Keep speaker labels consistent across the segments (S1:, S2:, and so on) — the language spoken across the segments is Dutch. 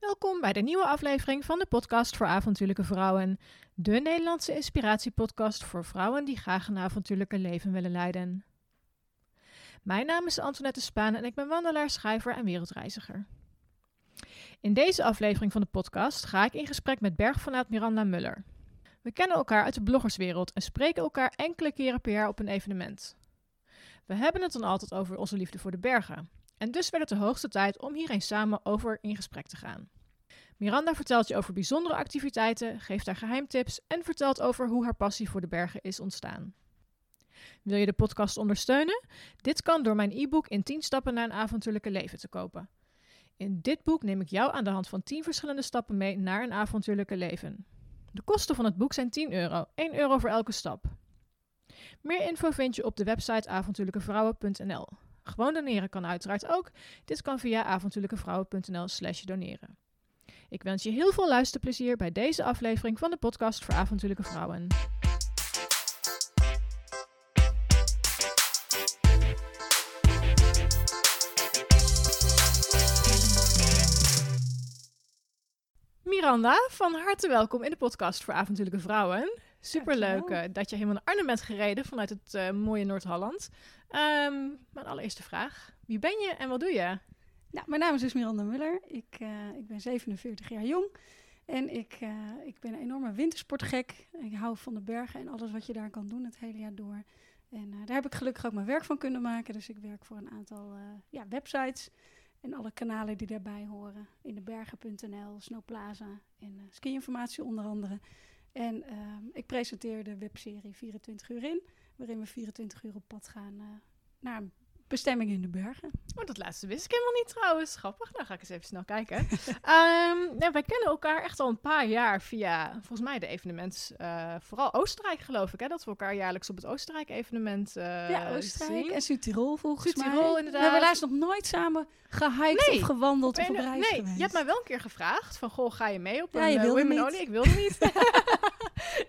S1: Welkom bij de nieuwe aflevering van de podcast voor avontuurlijke vrouwen. De Nederlandse inspiratiepodcast voor vrouwen die graag een avontuurlijke leven willen leiden. Mijn naam is Antoinette Spaan en ik ben wandelaar, schrijver en wereldreiziger. In deze aflevering van de podcast ga ik in gesprek met bergfanaat Miranda Muller. We kennen elkaar uit de bloggerswereld en spreken elkaar enkele keren per jaar op een evenement. We hebben het dan altijd over onze liefde voor de bergen. En dus werd het de hoogste tijd om hier eens samen over in gesprek te gaan. Miranda vertelt je over bijzondere activiteiten, geeft haar geheimtips en vertelt over hoe haar passie voor de bergen is ontstaan. Wil je de podcast ondersteunen? Dit kan door mijn e-book in 10 stappen naar een avontuurlijke leven te kopen. In dit boek neem ik jou aan de hand van 10 verschillende stappen mee naar een avontuurlijke leven. De kosten van het boek zijn 10 euro, 1 euro voor elke stap. Meer info vind je op de website avontuurlijkevrouwen.nl. Gewoon doneren kan uiteraard ook. Dit kan via avontuurlijkevrouwen.nl slash doneren. Ik wens je heel veel luisterplezier bij deze aflevering van de podcast voor avontuurlijke vrouwen. Miranda, van harte welkom in de podcast voor avontuurlijke vrouwen. Superleuk uh, dat je helemaal naar Arnhem bent gereden vanuit het uh, mooie Noord-Holland. Um, mijn allereerste vraag. Wie ben je en wat doe je?
S2: Nou, mijn naam is dus Miranda Muller. Ik, uh, ik ben 47 jaar jong. En ik, uh, ik ben een enorme wintersportgek. Ik hou van de bergen en alles wat je daar kan doen het hele jaar door. En daar heb ik gelukkig ook mijn werk van kunnen maken. Dus ik werk voor een aantal ja, websites en alle kanalen die daarbij horen. In de bergen.nl, Snowplaza en ski-informatie onder andere. En uh, ik presenteer de webserie 24 uur in, waarin we 24 uur op pad gaan uh, naar een bestemming in de bergen.
S1: Oh, dat laatste wist ik helemaal niet trouwens. Grappig. Nou ga ik eens even snel kijken. um, nou, wij kennen elkaar echt al een paar jaar via, volgens mij, de evenements. Uh, vooral Oostenrijk, geloof ik. Hè? Dat we elkaar jaarlijks op het Oostenrijk-evenement uh,
S2: Ja, Oostenrijk
S1: zien.
S2: en Zuid-Tirol volgens mij.
S1: inderdaad.
S2: We hebben laatst nog nooit samen gehiked
S1: Nee.
S2: of gewandeld of op reis
S1: nee,
S2: geweest.
S1: je hebt mij wel een keer gevraagd van, goh, ga je mee op
S2: Ja,
S1: een
S2: je
S1: women only? Ik wilde niet.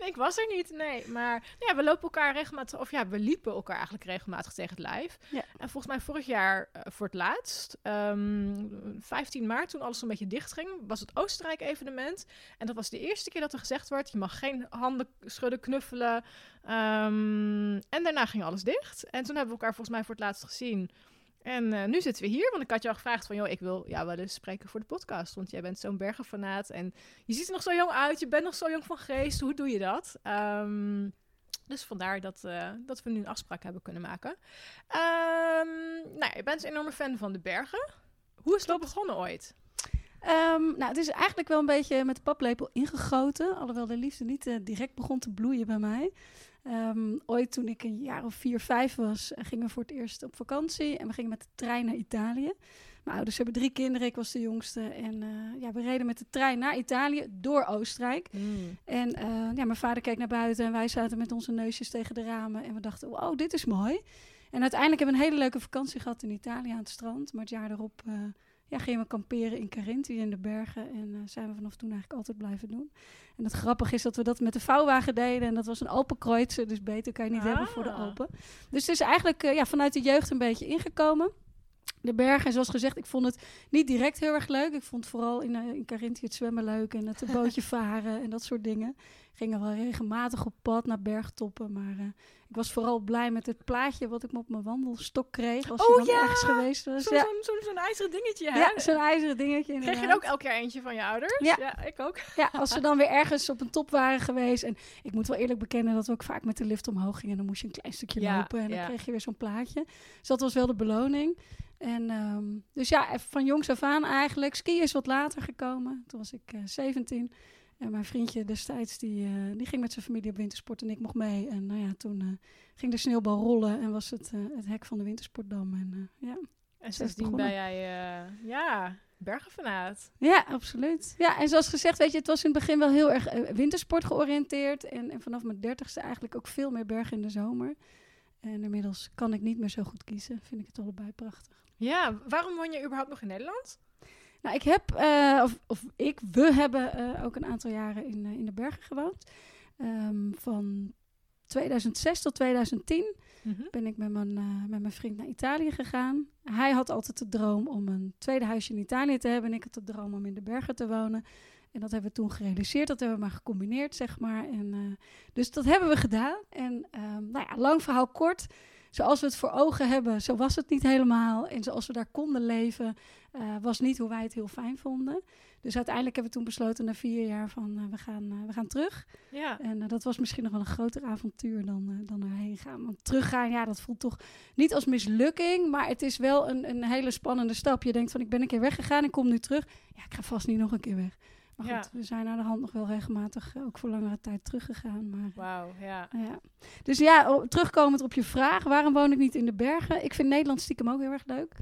S1: ik was er niet, nee. Maar nou ja, we lopen elkaar regelmatig, of ja, we liepen elkaar eigenlijk regelmatig tegen het lijf.
S2: Ja.
S1: En volgens mij vorig jaar uh, voor het laatst, um, 15 maart, toen alles een beetje dicht ging, was het Oostenrijk-evenement. En dat was de eerste keer dat er gezegd werd, je mag geen handen schudden, knuffelen. Um, en daarna ging alles dicht. En toen hebben we elkaar volgens mij voor het laatst gezien. En uh, nu zitten we hier, want ik had je al gevraagd van... joh, ik wil jou wel eens spreken voor de podcast. Want jij bent zo'n bergenfanaat en je ziet er nog zo jong uit. Je bent nog zo jong van geest. Hoe doe je dat? Um, dus vandaar dat, uh, dat we nu een afspraak hebben kunnen maken. Um, nou, je bent een enorme fan van de bergen. Hoe is dat begonnen ooit?
S2: Um, nou, het is eigenlijk wel een beetje met de paplepel ingegoten. Alhoewel de liefde niet uh, direct begon te bloeien bij mij. Um, ooit toen ik een jaar of vier, vijf was, gingen we voor het eerst op vakantie. En we gingen met de trein naar Italië. Mijn ouders hebben drie kinderen, ik was de jongste. En uh, ja, we reden met de trein naar Italië door Oostenrijk.
S1: Mm.
S2: En uh, ja, mijn vader keek naar buiten en wij zaten met onze neusjes tegen de ramen. En we dachten, wow, dit is mooi. En uiteindelijk hebben we een hele leuke vakantie gehad in Italië aan het strand. Maar het jaar erop uh, ja, gingen we kamperen in Carinthia in de bergen. En uh, zijn we vanaf toen eigenlijk altijd blijven doen. En het grappige is dat we dat met de vouwwagen deden. En dat was een Alpenkreuzer, dus beter kan je niet ah. hebben voor de Alpen. Dus het is eigenlijk uh, ja, vanuit de jeugd een beetje ingekomen. De bergen, en zoals gezegd, ik vond het niet direct heel erg leuk. Ik vond vooral in, uh, in het zwemmen leuk en het bootje varen en dat soort dingen. Gingen wel regelmatig op pad naar bergtoppen, maar uh, ik was vooral blij met het plaatje wat ik me op mijn wandelstok kreeg als
S1: oh,
S2: je dan
S1: ja!
S2: ergens geweest was.
S1: Zo'n
S2: ja.
S1: zo, zo, zo ijzeren dingetje, hè?
S2: Ja, zo'n ijzeren dingetje
S1: Kreeg je ook elk jaar eentje van je ouders?
S2: Ja.
S1: ja ik ook.
S2: Ja, als ze dan weer ergens op een top waren geweest. En ik moet wel eerlijk bekennen dat we ook vaak met de lift omhoog gingen. En dan moest je een klein stukje lopen en dan kreeg je weer zo'n plaatje. Dus dat was wel de beloning. En um, dus ja, van jongs af aan eigenlijk. Skiën is wat later gekomen. Toen was ik uh, 17. En mijn vriendje destijds, die, uh, die ging met zijn familie op wintersport en ik mocht mee. En nou ja, toen uh, ging de sneeuwbal rollen en was het, het hek van de wintersportdam. En ja,
S1: en sindsdien ben jij, ja, bergenfanaat.
S2: Ja, absoluut. Ja, en zoals gezegd, weet je, het was in het begin wel heel erg wintersport georiënteerd. En, en vanaf mijn dertigste eigenlijk ook veel meer bergen in de zomer. En inmiddels kan ik niet meer zo goed kiezen. Vind ik het allebei prachtig.
S1: Ja, waarom woon je überhaupt nog in Nederland?
S2: Nou, ik heb, uh, of, of ik, we hebben uh, ook een aantal jaren in, uh, in de bergen gewoond. Um, van 2006 tot 2010
S1: Mhm.
S2: ben ik met mijn, eh, met mijn vriend naar Italië gegaan. Hij had altijd de droom om een tweede huisje in Italië te hebben. En ik had de droom om in de bergen te wonen. En dat hebben we toen gerealiseerd. Dat hebben we maar gecombineerd, zeg maar. En, eh, dus dat hebben we gedaan. En ehm, nou ja, lang verhaal kort. Zoals we het voor ogen hebben, zo was het niet helemaal. En zoals we daar konden leven, eh, was niet hoe wij het heel fijn vonden. Dus uiteindelijk hebben we toen besloten na vier jaar van eh, we, gaan, eh, we gaan terug.
S1: Ja.
S2: En dat was misschien nog wel een groter avontuur dan, dan erheen gaan. Want teruggaan, ja, dat voelt toch niet als mislukking. Maar het is wel een, een hele spannende stap. Je denkt van, ik ben een keer weggegaan en kom nu terug. Ja, ik ga vast niet nog een keer weg. Maar
S1: Ja.
S2: we zijn naar de hand nog wel regelmatig eh, ook voor langere tijd teruggegaan. Maar,
S1: Wauw, ja.
S2: ja. Dus ja, terugkomend op je vraag, waarom woon ik niet in de bergen? Ik vind Nederland stiekem ook heel erg leuk.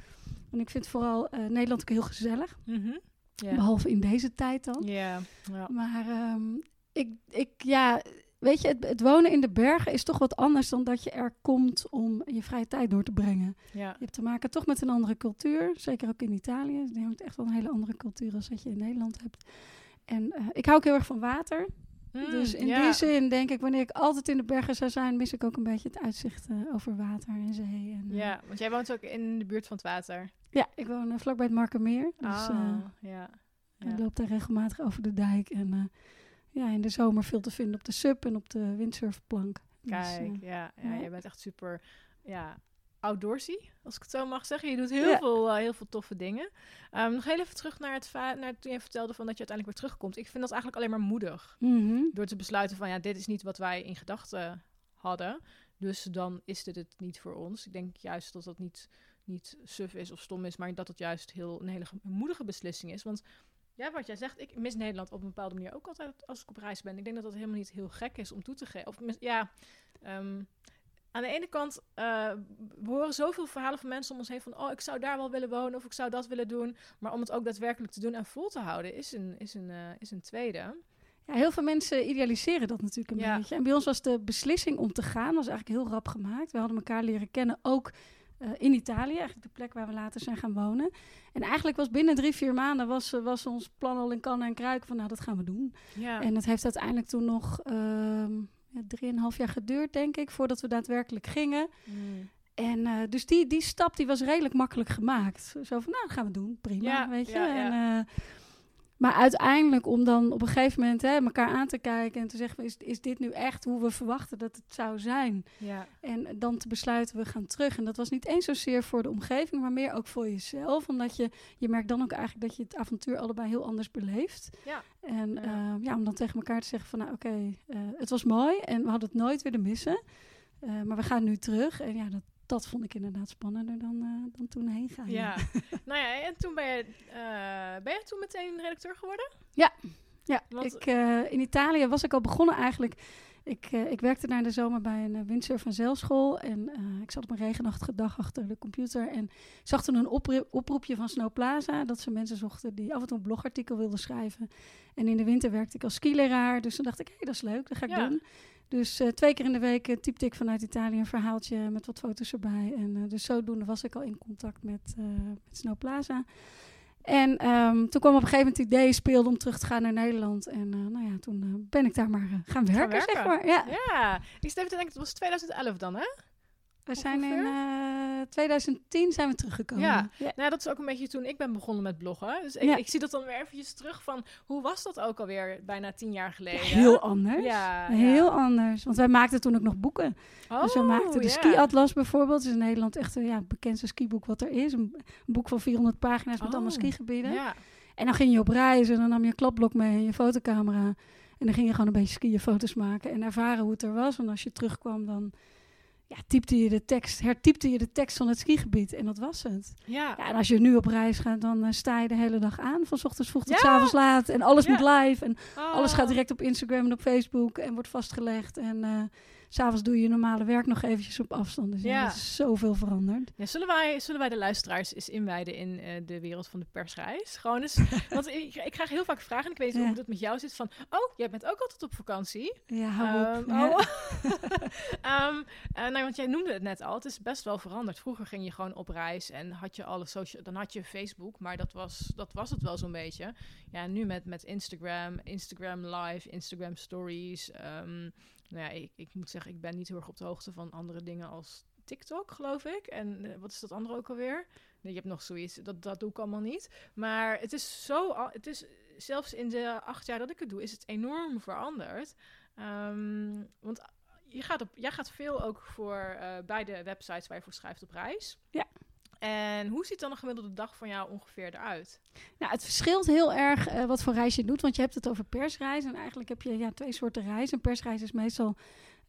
S2: En ik vind vooral eh, Nederland ook heel gezellig.
S1: Mhm.
S2: Behalve in deze tijd dan.
S1: Ja. ja.
S2: Maar ehm, ik, ik, ja, weet je, het, het wonen in de bergen is toch wat anders dan dat je er komt om je vrije tijd door te brengen.
S1: Ja.
S2: Je hebt te maken toch met een andere cultuur, zeker ook in Italië. Je hebt echt wel een hele andere cultuur als dat je in Nederland hebt. En eh, ik hou ook heel erg van water.
S1: Mm,
S2: dus in
S1: ja.
S2: die zin denk ik, wanneer ik altijd in de bergen zou zijn, mis ik ook een beetje het uitzicht eh, over water en zee. En, eh,
S1: Ja, want jij woont ook in de buurt van het water.
S2: ja, ik woon vlakbij het Markermeer. Dus
S1: ah,
S2: eh,
S1: ja.
S2: ik
S1: Ja.
S2: loop daar regelmatig over de dijk. En ja, in de zomer veel te vinden op de sub en op de windsurfplank. Dus,
S1: Kijk, ja, ja,
S2: ja.
S1: jij bent echt super ja, outdoorsy, als ik het zo mag zeggen. Je doet heel,
S2: Ja.
S1: veel, eh, heel veel toffe dingen. Ehm, nog heel even terug naar, het naar toen je vertelde van dat je uiteindelijk weer terugkomt. Ik vind dat eigenlijk alleen maar moedig.
S2: mhm.
S1: Door te besluiten van ja, dit is niet wat wij in gedachten hadden. Dus dan is dit het niet voor ons. Ik denk juist dat dat niet, niet suf is of stom is, maar dat het juist heel, een hele ge- moedige beslissing is. Want ja, wat jij zegt, ik mis Nederland op een bepaalde manier ook altijd als ik op reis ben. Ik denk dat dat helemaal niet heel gek is om toe te geven. Of mis- ja, ehm, aan de ene kant, eh, we horen zoveel verhalen van mensen om ons heen van, oh, ik zou daar wel willen wonen of ik zou dat willen doen. Maar om het ook daadwerkelijk te doen en vol te houden, is een, is een, eh, is een tweede.
S2: Ja, heel veel mensen idealiseren dat natuurlijk een
S1: Ja.
S2: beetje. En bij ons was de beslissing om te gaan was eigenlijk heel rap gemaakt. We hadden elkaar leren kennen ook eh, in Italië, eigenlijk de plek waar we later zijn gaan wonen. En eigenlijk was binnen drie, vier maanden was, was ons plan al in kannen en kruiken van nou, dat gaan we doen.
S1: Ja.
S2: En het heeft uiteindelijk toen nog ehm drieënhalf jaar geduurd, denk ik, voordat we daadwerkelijk gingen.
S1: Mm.
S2: En eh, dus die, die stap die was redelijk makkelijk gemaakt. Zo van, nou, dat gaan we doen. Prima,
S1: Ja,
S2: weet je.
S1: ja, ja.
S2: En, eh, maar uiteindelijk om dan op een gegeven moment hè, elkaar aan te kijken... en te zeggen, is, is dit nu echt hoe we verwachten dat het zou zijn?
S1: Ja.
S2: En dan te besluiten, we gaan terug. En dat was niet eens zozeer voor de omgeving, maar meer ook voor jezelf. Omdat je, je merkt dan ook eigenlijk dat je het avontuur allebei heel anders beleeft.
S1: Ja.
S2: En
S1: Ja.
S2: ja. ja, om dan tegen elkaar te zeggen van, nou oké, eh, het was mooi en we hadden het nooit willen missen. Eh, maar we gaan nu terug. En ja, dat, dat vond ik inderdaad spannender dan, eh, dan toen heen gaan.
S1: Ja. nou ja, en toen ben je, eh, ben je toen meteen redacteur geworden?
S2: Ja,
S1: Want-
S2: ik, eh, in Italië was ik al begonnen eigenlijk. Ik, ik werkte na de zomer bij een windsurf- en zeilschool. En ik zat op een regenachtige dag achter de computer. En zag toen een oproepje van Snow Plaza. Dat ze mensen zochten die af en toe een blogartikel wilden schrijven. En in de winter werkte ik als skileraar. Dus toen dacht ik, hé, dat is leuk, dat ga ik
S1: Ja.
S2: doen. Dus eh, twee keer in de week uh, typte ik vanuit Italië een verhaaltje met wat foto's erbij. En uh, dus zodoende was ik al in contact met, met Snow Plaza. En um, toen kwam op een gegeven moment het idee speelde om terug te gaan naar Nederland. En nou ja, toen ben ik daar maar gaan, werken, gaan werken, zeg maar. Ja,
S1: ja. ik stel te denken, het was 2011 dan, hè?
S2: We zijn in uh, 2010 zijn we teruggekomen.
S1: Ja. ja, nou dat is ook een beetje toen ik ben begonnen met bloggen. Dus ik, ja. ik zie dat dan weer eventjes terug van, hoe was dat ook alweer bijna tien jaar geleden?
S2: Heel anders.
S1: Ja,
S2: heel anders. Want wij maakten toen ook nog boeken.
S1: Oh,
S2: dus we maakten de ski-atlas bijvoorbeeld. Dat is in Nederland echt ja, het bekendste skiboek wat er is. Een, boek van 400 pagina's met
S1: oh.
S2: allemaal skigebieden.
S1: Ja.
S2: En dan ging je op reis en dan nam je een klapblok mee en je fotocamera. En dan ging je gewoon een beetje skiën foto's maken en ervaren hoe het er was. En als je terugkwam dan ja, typte je de tekst, hertypte je de tekst van het skigebied en dat was het.
S1: Ja.
S2: ja en als je nu op reis gaat, dan uh, sta je de hele dag aan, van 's ochtends vroeg tot ja. s avonds laat. En alles ja. moet live en oh. alles gaat direct op Instagram en op Facebook en wordt vastgelegd. En uh, s'avonds doe je je normale werk nog eventjes op afstand. Dus ja, er is zoveel veranderd.
S1: Ja, zullen, wij, zullen wij de luisteraars eens inwijden in uh, de wereld van de persreis? Gewoon eens, want ik, ik krijg heel vaak vragen en ik weet niet hoe het met jou zit van, oh, jij bent ook altijd op vakantie.
S2: Ja, hou
S1: um,
S2: op.
S1: Oh. um, uh, nou, want jij noemde het net al, het is best wel veranderd. Vroeger ging je gewoon op reis en had je alle social, dan had je Facebook, maar dat was, dat was het wel zo'n beetje. Ja, nu met, met Instagram, Instagram Live, Instagram Stories, um, nou ja, ik, ik moet zeggen, ik ben niet heel erg op de hoogte van andere dingen als TikTok, geloof ik. En eh, wat is dat andere ook alweer? Nee, je hebt nog zoiets, dat, dat doe ik allemaal niet. Maar het is zo, het is zelfs in de acht jaar dat ik het doe, is het enorm veranderd. Ehm, want je gaat jij gaat veel ook voor eh, bij de websites waar je voor schrijft op reis.
S2: Ja.
S1: En hoe ziet dan een gemiddelde dag van jou ongeveer eruit?
S2: Nou, het verschilt heel erg eh, wat voor reis je doet, want je hebt het over persreis. En eigenlijk heb je ja, twee soorten reis. Een persreis is meestal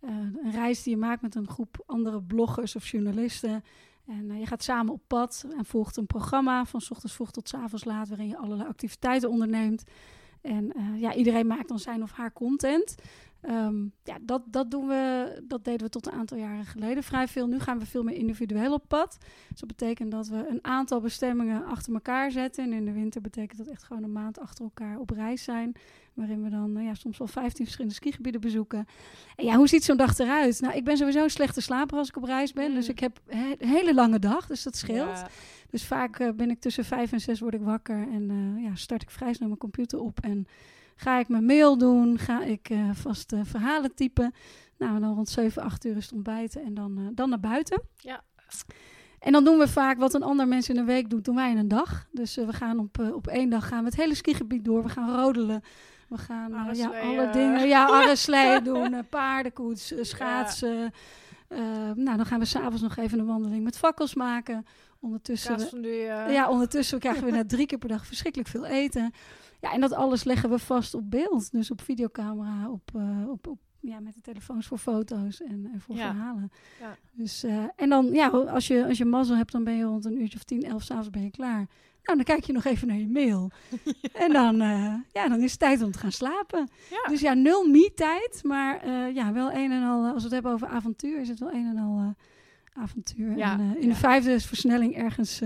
S2: eh, een reis die je maakt met een groep andere bloggers of journalisten. En eh, je gaat samen op pad en volgt een programma van 's ochtends vroeg tot 's avonds laat, waarin je allerlei activiteiten onderneemt. En ja, iedereen maakt dan zijn of haar content. Ehm, ja, dat, dat doen we, dat deden we tot een aantal jaren geleden vrij veel. Nu gaan we veel meer individueel op pad. Dus dat betekent dat we een aantal bestemmingen achter elkaar zetten. En in de winter betekent dat echt gewoon een maand achter elkaar op reis zijn. Waarin we dan eh, ja, soms wel 15 verschillende skigebieden bezoeken. En ja, hoe ziet zo'n dag eruit? Nou, ik ben sowieso een slechte slaper als ik op reis ben.
S1: Mm.
S2: Dus ik heb he- een hele lange dag, dus dat scheelt.
S1: Ja,
S2: Dus vaak eh, ben ik tussen vijf en zes word ik wakker en eh, ja, start ik vrij snel mijn computer op en ga ik mijn mail doen, ga ik eh, vast eh, verhalen typen. Nou, dan rond 7, 8 uur is het ontbijten en dan, eh, dan naar buiten.
S1: Ja.
S2: En dan doen we vaak wat een ander mens in een week doet, doen wij in een dag. Dus we gaan op, op één dag gaan we het hele skigebied door. We gaan rodelen. We gaan ja, alle dingen. Ja, arresleeën doen, paardenkoets, schaatsen. Nou, dan gaan we s'avonds nog even een wandeling met fakkels maken. Ondertussen ja, ondertussen krijgen we na drie keer per dag verschrikkelijk veel eten. Ja, en dat alles leggen we vast op beeld. Dus op videocamera, op, eh, op, op, ja, met de telefoons voor foto's en, en voor
S1: Ja.
S2: verhalen.
S1: Ja.
S2: Dus, eh, en dan, ja, als je, als je mazzel hebt, dan ben je rond een uurtje of tien, elf s'avonds ben je klaar. Nou, dan kijk je nog even naar je mail. En dan, eh, ja, dan is het tijd om te gaan slapen. Dus ja, nul me-tijd, maar ja, wel een en al, als we het hebben over avontuur, is het wel een en al avontuur. En in de vijfde is versnelling ergens,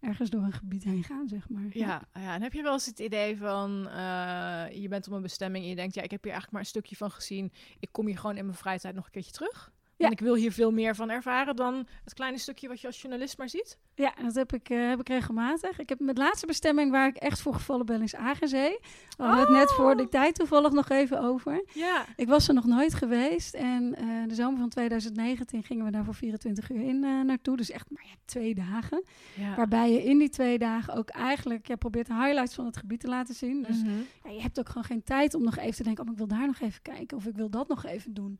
S2: ergens door een gebied heen gaan, zeg maar.
S1: Ja, ja, en heb je wel eens het idee van, eh, je bent op een bestemming en je denkt, ja, ik heb hier eigenlijk maar een stukje van gezien. Ik kom hier gewoon in mijn vrije tijd nog een keertje terug.
S2: Ja.
S1: En ik wil hier veel meer van ervaren dan het kleine stukje wat je als journalist maar ziet.
S2: Ja, dat heb ik, eh, heb ik regelmatig. Ik heb mijn laatste bestemming waar ik echt voor gevallen ben is Agenzee. We hadden het net voor de tijd toevallig nog even over.
S1: Ja.
S2: Ik was er nog nooit geweest en eh, de zomer van 2019 gingen we daar voor 24 uur in eh, naartoe. Dus echt maar ja, twee dagen.
S1: ja.
S2: Waarbij je in die twee dagen ook eigenlijk ja, probeert de highlights van het gebied te laten zien. Dus
S1: Mhm.
S2: ja, je hebt ook gewoon geen tijd om nog even te denken, oh, ik wil daar nog even kijken of ik wil dat nog even doen.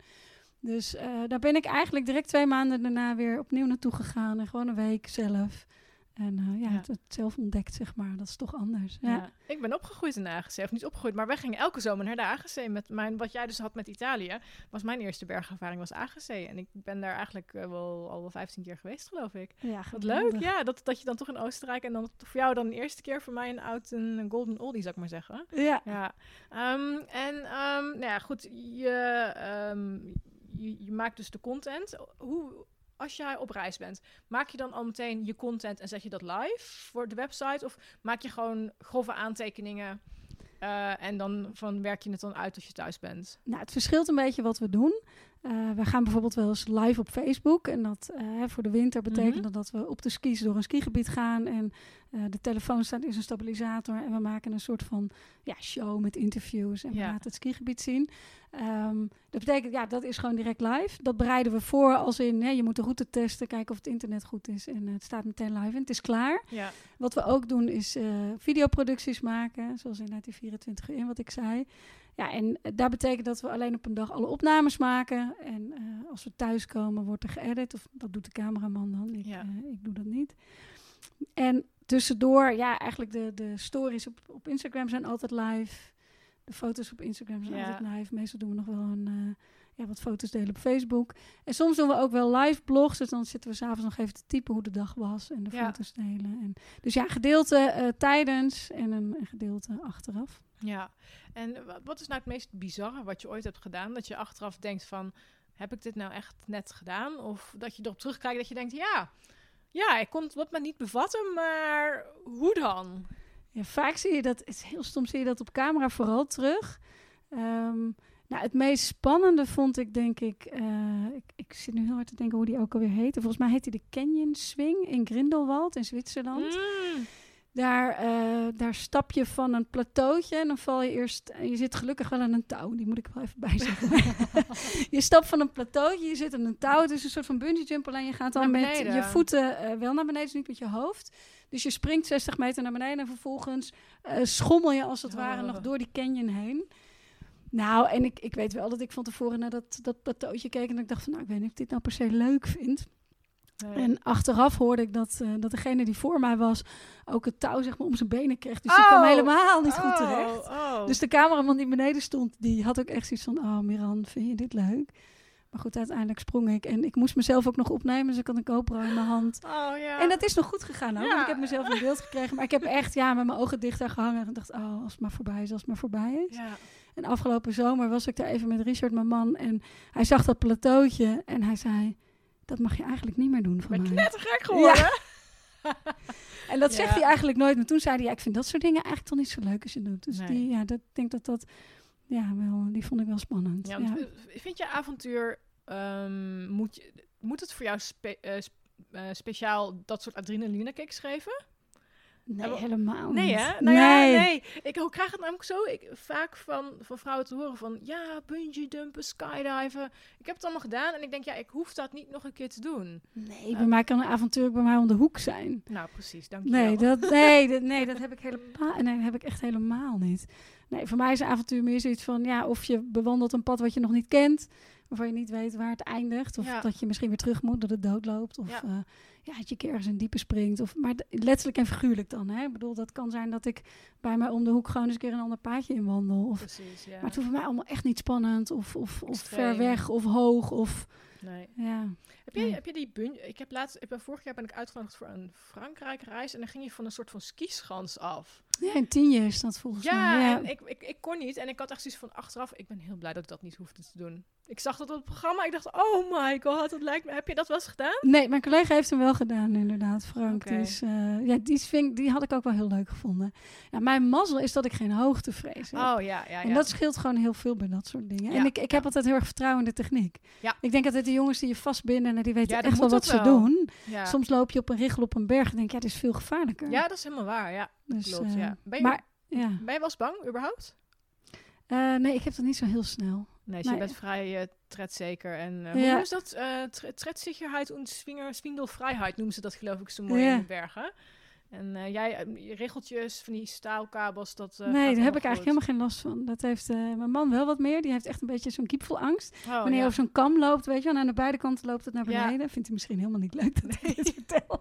S2: Dus eh, daar ben ik eigenlijk direct twee maanden daarna weer opnieuw naartoe gegaan en gewoon een week zelf. En eh, ja,
S1: Ja.
S2: Het, het zelf ontdekt, zeg maar. Dat is toch anders. Ja.
S1: Ja. Ik ben opgegroeid in de AGC, of niet opgegroeid, maar wij gingen elke zomer naar de AGC. Met mijn, wat jij dus had met Italië, was mijn eerste bergervaring was AGC. En ik ben daar eigenlijk eh, wel al wel 15 keer geweest, geloof ik.
S2: Ja,
S1: Wat leuk, ja, dat, dat je dan toch in Oostenrijk en dan voor jou dan de eerste keer, voor mij een oud een golden oldie, zou ik maar zeggen.
S2: Ja.
S1: Ja, Ehm, en ehm, nou ja, goed, je, ehm, je, maakt dus de content. Hoe, als jij op reis bent, maak je dan al meteen je content en zet je dat live voor de website? Of maak je gewoon grove aantekeningen eh, en dan van werk je het dan uit als je thuis bent?
S2: Nou, het verschilt een beetje wat we doen. Eh, we gaan bijvoorbeeld wel eens live op Facebook. En dat eh, voor de winter betekent
S1: Mhm.
S2: dat dat we op de skis door een skigebied gaan. En eh, de telefoon staat is een stabilisator. En we maken een soort van ja, show met interviews. En we laten het skigebied zien. Ehm, dat betekent, ja, dat is gewoon direct live. Dat bereiden we voor als in, hè, je moet de route testen, kijken of het internet goed is. En het staat meteen live en het is klaar.
S1: Ja,
S2: Wat we ook doen is videoproducties maken, zoals inderdaad die 24 uur in wat ik zei. Ja, en eh, daar betekent dat we alleen op een dag alle opnames maken. En eh, als we thuiskomen, wordt er geëdit. Of dat doet de cameraman dan. Ik,
S1: Ja.
S2: eh, ik doe dat niet. En tussendoor, ja, eigenlijk de, de stories op, op Instagram zijn altijd live. De foto's op Instagram zijn
S1: Ja.
S2: altijd live. Meestal doen we nog wel een, ja, wat foto's delen op Facebook. En soms doen we ook wel live blogs. Dus dan zitten we s'avonds nog even te typen hoe de dag was. En de
S1: Ja.
S2: foto's delen. En, dus ja, gedeelte eh, tijdens en een, een gedeelte achteraf.
S1: ja. En wa- wat is nou het meest bizarre wat je ooit hebt gedaan? Dat je achteraf denkt van, heb ik dit nou echt net gedaan? Of dat je erop terugkijkt dat je denkt, ja, ja, ik kon het wat maar niet bevatten, maar hoe dan?
S2: Ja, vaak zie je dat, het is heel stom, zie je dat op camera vooral terug. Ehm, nou, het meest spannende vond ik, denk ik, eh, ik, ik zit nu heel hard te denken hoe die ook alweer heette. Volgens mij heette die de Canyon Swing in Grindelwald in Zwitserland.
S1: Mm.
S2: Daar, eh, daar stap je van een plateautje en dan val je eerst... en Je zit gelukkig wel aan een touw, die moet ik wel even bijzeggen. je stapt van een plateautje, je zit aan een touw. Het is een soort van bungee jump, alleen je gaat dan met je voeten eh, wel naar beneden, dus niet met je hoofd. Dus je springt 60 meter naar beneden en vervolgens eh, schommel je als het ware nog door die canyon heen. Nou, en ik, ik weet wel dat ik van tevoren naar dat, dat plateautje keek en ik dacht van, nou, ik weet niet of ik dit nou per se leuk vind.
S1: Nee.
S2: En achteraf hoorde ik dat, eh, dat degene die voor mij was ook het touw zeg maar, om zijn benen kreeg. Dus die
S1: Oh.
S2: kwam helemaal niet goed
S1: Oh,
S2: terecht.
S1: oh.
S2: Dus de cameraman die beneden stond, die had ook echt zoiets van... Oh, Miran, vind je dit leuk? Maar goed, uiteindelijk sprong ik. En ik moest mezelf ook nog opnemen, dus ik had een GoPro in mijn hand.
S1: Oh, ja.
S2: En dat is nog goed gegaan, hoor.
S1: Ja.
S2: Want ik heb mezelf in beeld gekregen. Maar ik heb echt ja, met mijn ogen dicht daar gehangen. En dacht, oh, als het maar voorbij is, als het maar voorbij is.
S1: Ja.
S2: En afgelopen zomer was ik daar even met Richard, mijn man. En hij zag dat plateautje en hij zei... Dat mag je eigenlijk niet meer doen
S1: Ik
S2: van
S1: ben
S2: mij.
S1: knettergek geworden.
S2: En dat zegt hij eigenlijk nooit. Maar toen zei hij, ik vind dat soort dingen eigenlijk toch niet zo leuk als je doet. Dus
S1: Nee.
S2: die, ja, dat, ik denk dat dat, ja, wel, die vond ik wel spannend.
S1: Ja, eh, Vind je avontuur, ehm, moet, je, moet het voor jou spe- eh, eh, speciaal dat soort adrenaline kicks geven?
S2: Nee,
S1: wel-
S2: helemaal
S1: Nee,
S2: niet.
S1: hè? Nou ja, nee. Ik ho- krijg het namelijk zo ik, vaak van, van vrouwen te horen van... Ja, bungee dumpen, skydiven. Ik heb het allemaal gedaan en ik denk, ja, ik hoef dat niet nog een keer te doen.
S2: Nee, bij mij kan een avontuur ook bij mij om de hoek zijn.
S1: Nou, precies, dankjewel.
S2: Nee, dat, nee, dat, nee, dat heb ik helemaal, nee, dat heb ik echt helemaal niet. Nee, voor mij is een avontuur meer zoiets van, ja, of je bewandelt een pad wat je nog niet kent, waarvan je niet weet waar het eindigt, of
S1: Ja.
S2: dat je misschien weer terug moet, dat het doodloopt, of
S1: Ja.
S2: ja. ja, dat je keer ergens in diepe springt, of, maar letterlijk en figuurlijk dan, hè. Ik bedoel, dat kan zijn dat ik bij mij om de hoek gewoon eens een keer een ander paadje inwandel, of,
S1: Precies, ja.
S2: maar het hoeft voor mij allemaal echt niet spannend, of, of, of ver weg, of hoog, of,
S1: Nee.
S2: ja.
S1: Heb je,
S2: Nee.
S1: heb je die. Ik heb laatst... Ik ben, vorig jaar ben ik uitgenodigd voor een Frankrijk reis en dan ging je van een soort van skischans af.
S2: Ja, in tien jaar is dat volgens
S1: Ja,
S2: mij. Ja,
S1: en ik, ik, ik kon niet. En ik had echt zoiets van achteraf, ik ben heel blij dat ik dat niet hoefde te doen. Ik zag dat op het programma, ik dacht, oh my god, dat lijkt me... Heb je dat wel eens gedaan?
S2: Nee, mijn collega heeft hem wel gedaan, inderdaad, Frank. Dus eh, ja, die, vind, die had ik ook wel heel leuk gevonden. Ja, mijn mazzel is dat ik geen hoogtevrees heb.
S1: Oh ja, ja, ja.
S2: En dat scheelt gewoon heel veel bij dat soort dingen.
S1: Ja,
S2: En ik, ik heb altijd heel erg vertrouwen in de techniek.
S1: Ja.
S2: Ik denk altijd de jongens die je vastbinden en die weten echt wel wat ze doen. Soms loop je op een richel op een berg en denk je, ja, dit is veel gevaarlijker.
S1: ja, dat is helemaal waar, ja.
S2: Dus,
S1: Klopt,
S2: eh,
S1: ja. Ben je,
S2: Maar ja,
S1: ben je wel eens bang, überhaupt?
S2: Eh, nee, ik heb dat niet zo heel snel.
S1: Nee, dus
S2: Nee.
S1: je bent vrij uh, tredzeker. En uh,
S2: Ja.
S1: hoe noemen ze dat? Uh, tre- tredsicherheid en swinger, swindelvrijheid noemen ze dat geloof ik zo mooi
S2: Ja.
S1: in de bergen. En eh, jij, eh, je regeltjes van die staalkabels, dat eh,
S2: nee, daar heb ik eigenlijk helemaal geen last van. Dat heeft eh, mijn man wel wat meer. Die heeft echt een beetje zo'n kiepvelangst.
S1: goed. Oh,
S2: Wanneer je
S1: ja.
S2: over zo'n kam loopt, weet je wel, en aan de beide kanten loopt het naar beneden. Vindt hij misschien helemaal niet leuk dat ik dit vertel.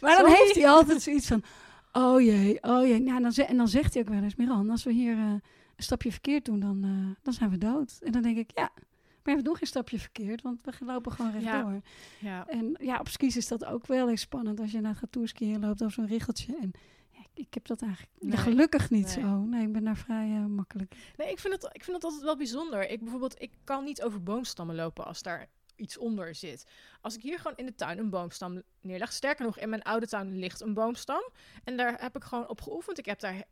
S2: maar dan heeft hij altijd zoiets van, oh jee, oh jee. Nou, dan ze- en dan zegt hij ook wel eens, Miran, als we hier eh, een stapje verkeerd doen, dan, eh, dan zijn we dood. En dan denk ik, ja, maar we doen geen stapje verkeerd, want we lopen gewoon rechtdoor.
S1: Ja.
S2: En ja, op skis is dat ook wel eens spannend als je naar gaat toerskiën loopt over zo'n richeltje. En ja, ik, ik heb dat eigenlijk ja, gelukkig niet
S1: Nee.
S2: zo. Nee, ik ben daar vrij eh, makkelijk.
S1: Nee, ik vind, het, ik vind het altijd wel bijzonder. Ik bijvoorbeeld, ik kan niet over boomstammen lopen als daar iets onder zit. Als ik hier gewoon in de tuin een boomstam neerleg, sterker nog, in mijn oude tuin ligt een boomstam. En daar heb ik gewoon op geoefend. Ik heb daar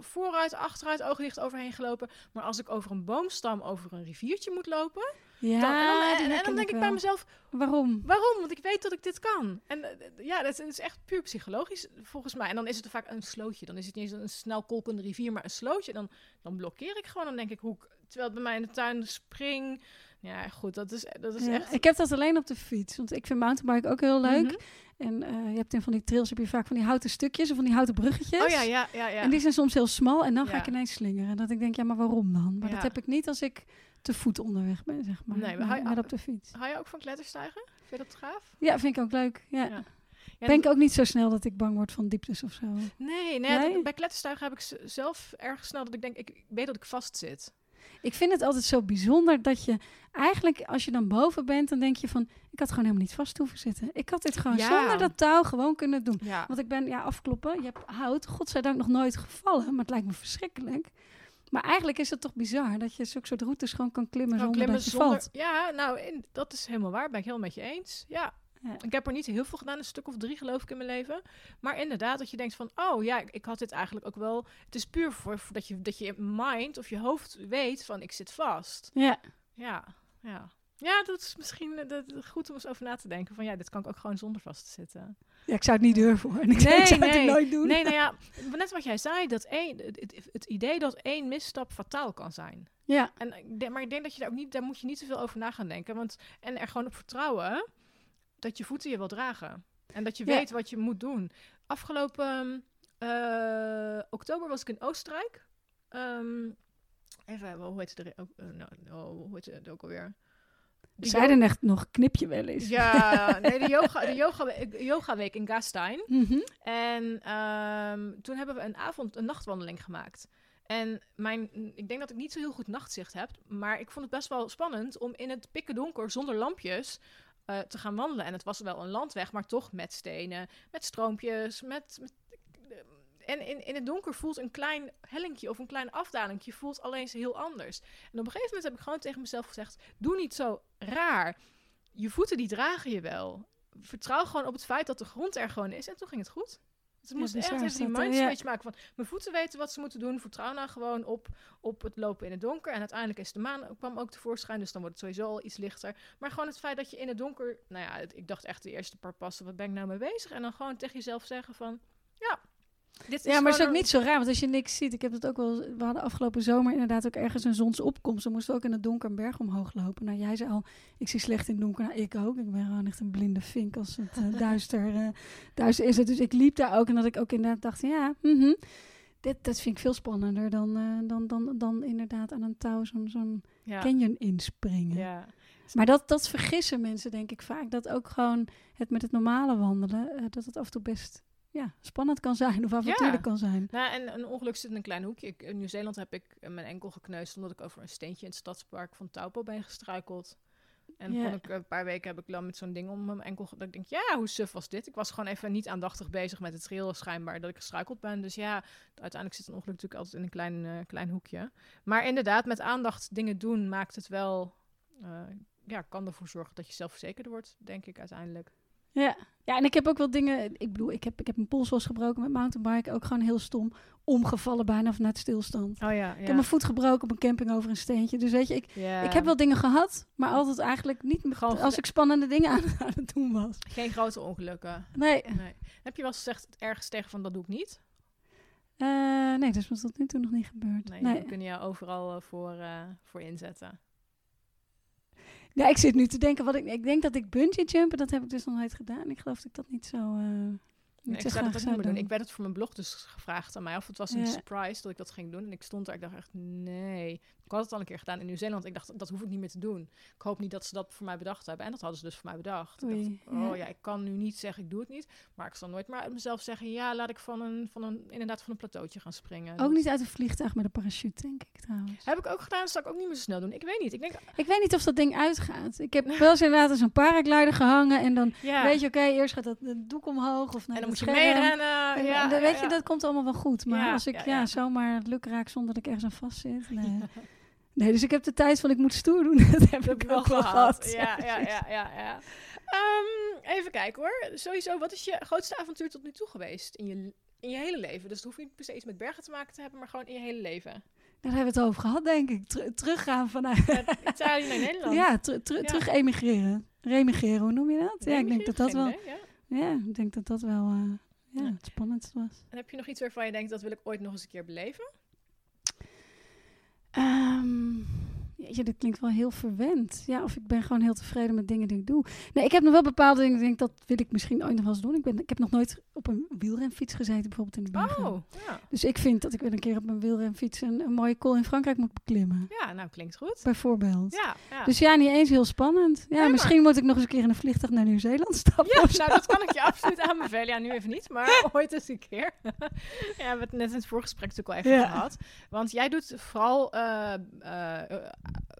S1: vooruit, achteruit, oogdicht overheen gelopen. Maar als ik over een boomstam over een riviertje moet lopen,
S2: Ja,
S1: dan, en dan,
S2: die
S1: en- en,
S2: herken
S1: dan denk ik bij mezelf,
S2: Waarom?
S1: waarom? Want ik weet dat ik dit kan. En eh, ja, dat is echt puur psychologisch volgens mij. En dan is het vaak een slootje. Dan is het niet eens een snel kolkende rivier, maar een slootje. Dan, dan blokkeer ik gewoon. Dan denk ik, hoe ik, terwijl het bij mij in de tuin spring. Ja, goed, dat is, dat is
S2: Ja,
S1: echt...
S2: Ik heb dat alleen op de fiets, want ik vind mountainbike ook heel leuk.
S1: Mhm.
S2: En eh, je hebt in van die trails heb je vaak van die houten stukjes of van die houten bruggetjes.
S1: Oh ja, ja, ja, ja.
S2: En die zijn soms heel smal en dan ga ik ineens slingeren. Dat ik denk, ja, maar waarom dan? Maar dat heb ik niet als ik te voet onderweg ben, zeg maar.
S1: Nee, maar
S2: maar,
S1: hij-
S2: maar op de fiets.
S1: Hou je ook van kletterstijgen? Vind je dat gaaf?
S2: Ja, vind ik ook leuk. Ja.
S1: Ja. Ja,
S2: ben ik ook niet zo snel dat ik bang word van dieptes of zo.
S1: Nee, nee,
S2: Nee?
S1: bij kletterstuigen heb ik zelf erg snel dat ik denk, ik, ik weet dat ik vastzit.
S2: Ik vind het altijd zo bijzonder dat je eigenlijk, als je dan boven bent, dan denk je van, ik had gewoon helemaal niet vast hoeven zitten. Ik had dit gewoon
S1: Ja.
S2: zonder dat touw gewoon kunnen doen.
S1: Ja.
S2: Want ik ben, ja, afkloppen, je hebt hout, godzijdank nog nooit gevallen, maar het lijkt me verschrikkelijk. Maar eigenlijk is het toch bizar dat je zulke soort routes gewoon kan klimmen zonder
S1: klimmen
S2: dat je
S1: zonder-
S2: valt.
S1: Ja, nou, in- dat is helemaal waar. Ben ik helemaal met je eens. Ja.
S2: Ja.
S1: Ik heb er niet heel veel gedaan, een stuk of drie geloof ik in mijn leven. Maar inderdaad, dat je denkt van, oh ja, ik, had dit eigenlijk ook wel. Het is puur voor, voor dat, je, dat je mind of je hoofd weet van, ik zit vast.
S2: Ja,
S1: Ja, ja. Ja, dat is misschien eh, dat, goed om eens over na te denken. Van ja, dit kan ik ook gewoon zonder vast te zitten.
S2: Ja, ik zou het niet durven hoor. Ik, zou- ik zou het
S1: nee.
S2: nooit doen.
S1: Nee, nou ja, net wat jij zei, dat één, het, het- het idee dat één misstap fataal kan zijn.
S2: Ja,
S1: En, denk- maar ik denk dat je daar ook niet, daar moet je niet te veel over na gaan denken. Want, en er gewoon op vertrouwen dat je voeten je wel dragen. En dat je
S2: Ja.
S1: weet wat je moet doen. Afgelopen eh, oktober was ik in Oostenrijk. Ehm, even, hoe heet het er ook, eh, nou, oh, hoe heet het ook alweer?
S2: we
S1: De
S2: zeiden echt nog, knip je wel eens.
S1: Ja, nee, de yoga, de yoga, yoga week in Gastein.
S2: Mhm.
S1: En ehm, toen hebben we een avond, een nachtwandeling gemaakt. En mijn, ik denk dat ik niet zo heel goed nachtzicht heb, maar ik vond het best wel spannend om in het pikken donker zonder lampjes eh, te gaan wandelen. En het was wel een landweg, maar toch met stenen, met stroompjes, met... met en in, in het donker voelt een klein hellinkje of een klein afdalingje voelt alleen heel anders. En op een gegeven moment heb ik gewoon tegen mezelf gezegd: doe niet zo raar. Je voeten die dragen je wel. Vertrouw gewoon op het feit dat de grond er gewoon is. En toen ging het goed.
S2: Ja,
S1: moest echt even die
S2: Ja.
S1: maken van mijn voeten weten wat ze moeten doen. Vertrouw nou gewoon op, op het lopen in het donker. En uiteindelijk is de maan kwam ook tevoorschijn, dus dan wordt het sowieso al iets lichter. Maar gewoon het feit dat je in het donker, nou ja, het- ik dacht echt de eerste paar passen, wat ben ik nou mee bezig? En dan gewoon tegen jezelf zeggen van, dit
S2: Ja, maar het is ook niet zo raar, want als je niks ziet, ik heb het ook wel, we hadden afgelopen zomer inderdaad ook ergens een zonsopkomst. Dan moesten we ook in het donker een berg omhoog lopen. Nou, jij zei al, ik zie slecht in het donker. Nou, ik ook. Ik ben gewoon echt een blinde vink als het eh, duister, eh, duister is. Het. Dus ik liep daar ook en dat ik ook inderdaad dacht, ja, mhm, dit, dat vind ik veel spannender dan, eh, dan, dan, dan inderdaad aan een touw zo'n zo'n
S1: ja,
S2: canyon inspringen.
S1: ja.
S2: Maar dat, dat vergissen mensen denk ik vaak. Dat ook gewoon het met het normale wandelen, dat het af en toe best ja, spannend kan zijn of avontuurlijk kan zijn.
S1: Nou, en een ongeluk zit in een klein hoekje. Ik, in Nieuw-Zeeland heb ik eh, mijn enkel gekneusd omdat ik over een steentje in het stadspark van Taupo ben gestruikeld. En
S2: Ja.
S1: ik, eh, een paar weken heb ik dan met zo'n ding om mijn enkel. Dat ik denk, ja, hoe suf was dit? Ik was gewoon even niet aandachtig bezig met het geheel schijnbaar dat ik gestruikeld ben. Dus ja, uiteindelijk zit een ongeluk natuurlijk altijd in een klein, eh, klein hoekje. Maar inderdaad, met aandacht dingen doen maakt het wel. ja, kan ervoor zorgen dat je zelfverzekerder wordt, denk ik uiteindelijk.
S2: Ja. ja, en ik heb ook wel dingen. Ik bedoel, ik heb, ik heb mijn pols eens gebroken met mountainbiken. Ook gewoon heel stom. Omgevallen bijna vanuit stilstand.
S1: Oh ja,
S2: Ik heb mijn voet gebroken op een camping over een steentje. Dus weet je, ik,
S1: ja.
S2: ik heb wel dingen gehad. Maar altijd eigenlijk niet
S1: Gewoon
S2: als ik spannende dingen aan, aan het doen was.
S1: Geen grote ongelukken.
S2: Nee,
S1: Nee. Heb je wel eens gezegd ergens tegen van dat doe ik niet?
S2: eh, nee, dat is me tot nu toe nog niet gebeurd.
S1: Nee,
S2: Nee.
S1: we kunnen jou overal eh, voor, eh, voor inzetten.
S2: Ja, ik zit nu te denken. Wat ik, ik denk dat ik bungee jumpen, dat heb ik dus nog nooit gedaan. Ik geloof dat ik dat niet zo. eh niet
S1: Nee, ik zou dat ook niet meer doen.
S2: doen.
S1: Ik werd het voor mijn blog dus gevraagd aan mij. Of het was een
S2: Ja.
S1: surprise dat ik dat ging doen. En ik stond daar, ik dacht echt, nee. Ik had het al een keer gedaan in Nieuw-Zeeland. Ik dacht, dat hoef ik niet meer te doen. Ik hoop niet dat ze dat voor mij bedacht hebben. En dat hadden ze dus voor mij bedacht. Ik dacht, oh
S2: ja.
S1: ja. ik kan nu niet zeggen, ik doe het niet. Maar ik zal nooit maar uit mezelf zeggen, ja, laat ik van een, van een, inderdaad van een plateautje gaan springen.
S2: Ook niet uit een vliegtuig met een parachute, denk ik trouwens.
S1: Heb ik ook gedaan, dat zou ik ook niet meer zo snel doen. Ik weet niet. Ik denk,
S2: Ik weet niet of dat ding uitgaat. Ik heb wel eens inderdaad eens een paraglider gehangen. En dan
S1: ja.
S2: weet je, oké, eerst gaat dat de doek omhoog. Of
S1: en dan moet je meerennen.
S2: En,
S1: ja,
S2: en dan
S1: ja,
S2: weet je, dat komt allemaal wel goed. Maar als ik
S1: ja,
S2: zomaar luk raak zonder dat ik ergens aan vast zit. Nee. nee, dus ik heb de tijd van ik moet stoer doen. dat heb
S1: Dat
S2: ik
S1: wel gehad.
S2: gehad.
S1: Ja, ja, ja, ja. ja. Ehm, even kijken hoor. Sowieso, wat is je grootste avontuur tot nu toe geweest in je, in je hele leven? Dus het hoeft niet per se iets met bergen te maken te hebben, maar gewoon in je hele leven.
S2: Daar hebben we het over gehad, denk ik. Ter- teruggaan vanuit...
S1: Uit Italië naar Nederland.
S2: ja, ter- ter-
S1: Ja.
S2: terug emigreren. Remigreren, hoe noem je dat? Ja, ik denk dat dat wel...
S1: idee, ja.
S2: Ik denk dat dat wel eh, ja,
S1: Ja.
S2: het spannendste was.
S1: En heb je nog iets waarvan je denkt, dat wil ik ooit nog eens een keer beleven?
S2: Um jeetje, dit klinkt wel heel verwend. Ja, of ik ben gewoon heel tevreden met dingen die ik doe. Nee, ik heb nog wel bepaalde dingen. Ik denk dat wil ik misschien ooit nog wel eens doen. Ik, ben, ik heb nog nooit op een wielrenfiets gezeten, bijvoorbeeld in de bergen.
S1: Oh, ja.
S2: Dus ik vind dat ik wel een keer op mijn wielrenfiets een, een mooie col in Frankrijk moet beklimmen.
S1: Ja, nou klinkt goed.
S2: Bijvoorbeeld.
S1: Ja, ja.
S2: Dus ja, niet eens heel spannend. Ja, misschien moet ik nog eens een keer in een vliegtuig naar Nieuw-Zeeland stappen.
S1: Ja, nou dat kan ik je absoluut aanbevelen. Ja, nu even niet, maar ooit eens een keer. ja, we hebben het net in het voorgesprek natuurlijk al even
S2: Ja.
S1: gehad. Want jij doet vooral eh, eh,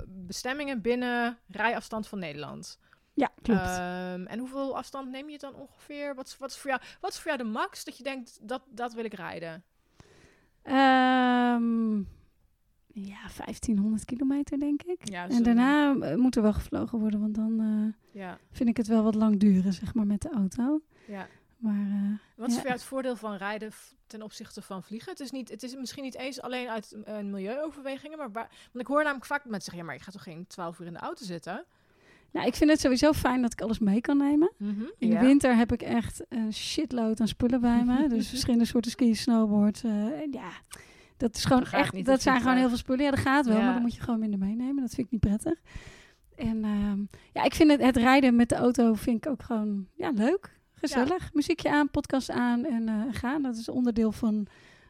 S1: bestemmingen binnen rijafstand van Nederland.
S2: Ja, klopt.
S1: Ehm, en hoeveel afstand neem je dan ongeveer? Wat is, wat, is voor jou, wat is voor jou de max dat je denkt, dat, dat wil ik rijden?
S2: Ehm, ja, 1500 kilometer denk ik.
S1: Ja,
S2: En daarna eh, moet er wel gevlogen worden, want dan eh,
S1: Ja,
S2: vind ik het wel wat lang duren, zeg maar, met de auto.
S1: ja.
S2: Maar eh,
S1: Wat is
S2: Ja.
S1: voor jou het voordeel van rijden ten opzichte van vliegen? Het is, niet, het is misschien niet eens alleen uit eh, milieuoverwegingen, maar waar, want ik hoor namelijk vaak mensen zeggen, ja, maar je gaat toch geen 12 uur in de auto zitten?
S2: Nou, ik vind het sowieso fijn dat ik alles mee kan nemen.
S1: Mhm,
S2: In
S1: ja.
S2: de winter heb ik echt een shitload aan spullen bij me. dus verschillende soorten ski, snowboard. eh, en ja, dat is gewoon
S1: Dat
S2: echt.
S1: niet,
S2: dat
S1: dat
S2: zijn gewoon heel veel spullen. Ja, dat gaat wel,
S1: Ja.
S2: maar dan moet je gewoon minder meenemen. Dat vind ik niet prettig. En ehm, ja, ik vind het, het rijden met de auto vind ik ook gewoon ja, leuk. Gezellig. Muziekje aan, podcast aan en eh, gaan. Dat is onderdeel van,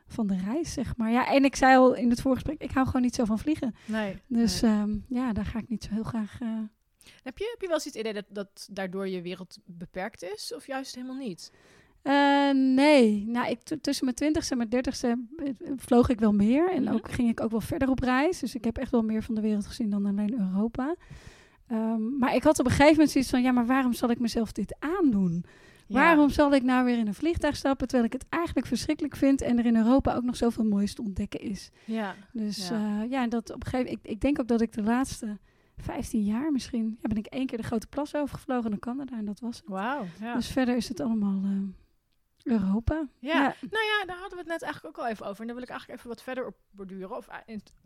S2: van de reis, zeg maar. Ja, en ik zei al in het voorgesprek, ik hou gewoon niet zo van vliegen.
S1: Nee.
S2: Dus
S1: nee.
S2: ehm, ja, daar ga ik niet zo heel graag... eh,
S1: Heb, je, heb je wel eens het idee dat, dat daardoor je wereld beperkt is? Of juist helemaal niet?
S2: Eh, nee, nou, ik, tussen mijn twintigste en mijn dertigste vloog ik wel meer. En
S1: Mhm.
S2: ook ging ik ook wel verder op reis. Dus ik heb echt wel meer van de wereld gezien dan alleen Europa. Ehm, maar ik had op een gegeven moment zoiets van... ja, maar waarom zal ik mezelf dit aandoen? Waarom zal ik nou weer in een vliegtuig stappen... terwijl ik het eigenlijk verschrikkelijk vind... en er in Europa ook nog zoveel moois te ontdekken is.
S1: Ja.
S2: Dus
S1: Ja.
S2: en dat op een gegeven ik, ik denk ook dat ik de laatste 15 jaar misschien... Ja, ben ik één keer de Grote Plas overgevlogen naar Canada en dat was het.
S1: Wauw. Ja.
S2: Dus verder is het allemaal eh, Europa.
S1: Ja. Nou ja, daar hadden we het net eigenlijk ook al even over. En daar wil ik eigenlijk even wat verder op borduren. Of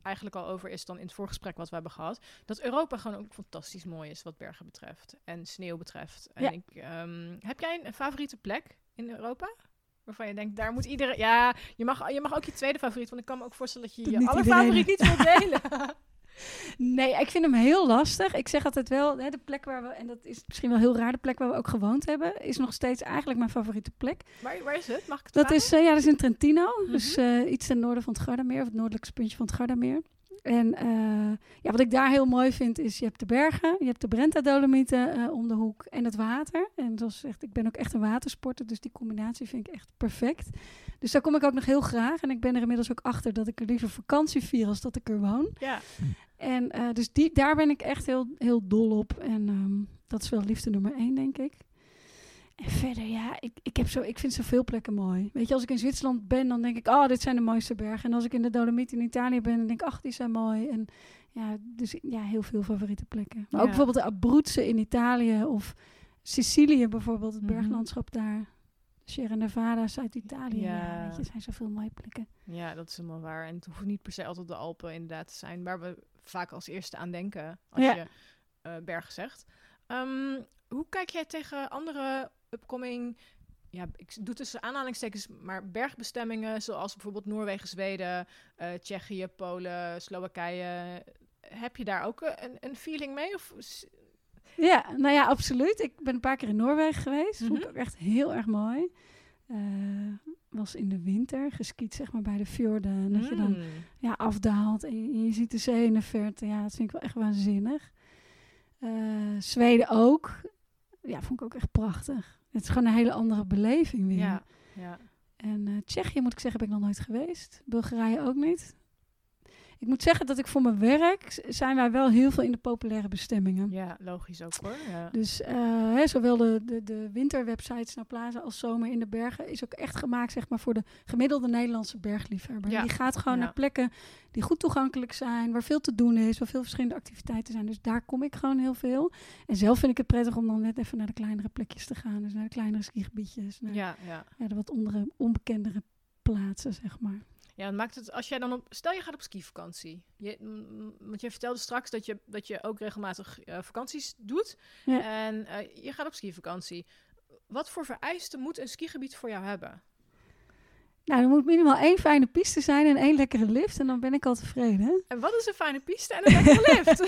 S1: eigenlijk al over is dan in het voorgesprek wat we hebben gehad. Dat Europa gewoon ook fantastisch mooi is wat bergen betreft. En sneeuw betreft. En
S2: Ja.
S1: ik, ehm, heb jij een favoriete plek in Europa? Waarvan je denkt, daar moet iedereen... Ja, je mag, je mag ook je tweede favoriet. Want ik kan me ook voorstellen dat je
S2: Dat
S1: je alle favoriet niet wilt delen.
S2: Nee, ik vind hem heel lastig. Ik zeg altijd wel, hè, de plek waar we, en dat is misschien wel heel raar, de plek waar we ook gewoond hebben, is nog steeds eigenlijk mijn favoriete plek.
S1: waar, waar is het? Mag ik het
S2: Dat
S1: vragen?
S2: is, eh, ja, dat is in Trentino,
S1: Mhm.
S2: dus eh, iets ten noorden van het Gardameer, of het noordelijkste puntje van het Gardameer. En eh, ja, wat ik daar heel mooi vind, is je hebt de bergen, je hebt de Brenta-dolomieten eh, om de hoek en het water. En zoals echt, ik ben ook echt een watersporter, dus die combinatie vind ik echt perfect. Dus daar kom ik ook nog heel graag. En ik ben er inmiddels ook achter dat ik er liever vakantie vier als dat ik er woon.
S1: Ja.
S2: En eh, dus die, daar ben ik echt heel, heel dol op. En ehm, dat is wel liefde nummer één, denk ik. En verder, ja, ik, ik, heb zo, ik vind zoveel plekken mooi. Weet je, als ik in Zwitserland ben, dan denk ik, oh, dit zijn de mooiste bergen. En als ik in de Dolomieten in Italië ben, dan denk ik, ach, die zijn mooi. En ja, dus ja, heel veel favoriete plekken. Maar ook bijvoorbeeld de Abruzzen in Italië of Sicilië bijvoorbeeld, het
S1: Mhm.
S2: berglandschap daar. Sierra Nevada, Zuid-Italië. Ja.
S1: Ja.
S2: weet je, er zijn zoveel mooie plekken.
S1: Ja, dat is helemaal waar. En het hoeft niet per se altijd de Alpen inderdaad te zijn, waar we vaak als eerste aan denken als
S2: Ja.
S1: je eh, bergen zegt. Ehm, hoe kijk jij tegen andere upcoming, ja, ik doe tussen aanhalingstekens, maar bergbestemmingen zoals bijvoorbeeld Noorwegen, Zweden, eh, Tsjechië, Polen, Slowakije. Heb je daar ook eh, een, een feeling mee? Of
S2: Ja, nou ja, absoluut. Ik ben een paar keer in Noorwegen geweest. Vond ik
S1: Mhm.
S2: ook echt heel erg mooi. Was in de winter, geskiet zeg maar bij de fjorden. En dat je dan
S1: Mm.
S2: ja, afdaalt en je, ziet de zee in de verte. Ja, dat vind ik wel echt waanzinnig. Eh, Zweden ook. Ja, vond ik ook echt prachtig. Het is gewoon een hele andere beleving weer.
S1: Ja, ja.
S2: En eh, Tsjechië moet ik zeggen, ben ik nog nooit geweest. Bulgarije ook niet. Ik moet zeggen dat ik voor mijn werk zijn wij wel heel veel in de populaire bestemmingen.
S1: ja, logisch ook hoor. Ja.
S2: Dus eh, hè, zowel de, de, de winterwebsites naar Plaza als Zomer in de Bergen is ook echt gemaakt zeg maar, voor de gemiddelde Nederlandse bergliefhebber.
S1: Ja.
S2: Die gaat gewoon
S1: Ja.
S2: naar plekken die goed toegankelijk zijn, waar veel te doen is, waar veel verschillende activiteiten zijn. Dus daar kom ik gewoon heel veel. En zelf vind ik het prettig om dan net even naar de kleinere plekjes te gaan. Dus naar de kleinere skigebiedjes, naar
S1: ja, ja.
S2: ja, de wat ondere, onbekendere plaatsen, zeg maar.
S1: Ja, het maakt het als jij dan op. Stel je gaat op skivakantie. Je, want je vertelde straks dat je, dat je ook regelmatig eh, vakanties doet.
S2: Ja.
S1: En eh, je gaat op skivakantie. Wat voor vereisten moet een skigebied voor jou hebben?
S2: Nou, er moet minimaal één fijne piste zijn en één lekkere lift. En dan ben ik al tevreden.
S1: En wat is een fijne piste en een lekkere lift?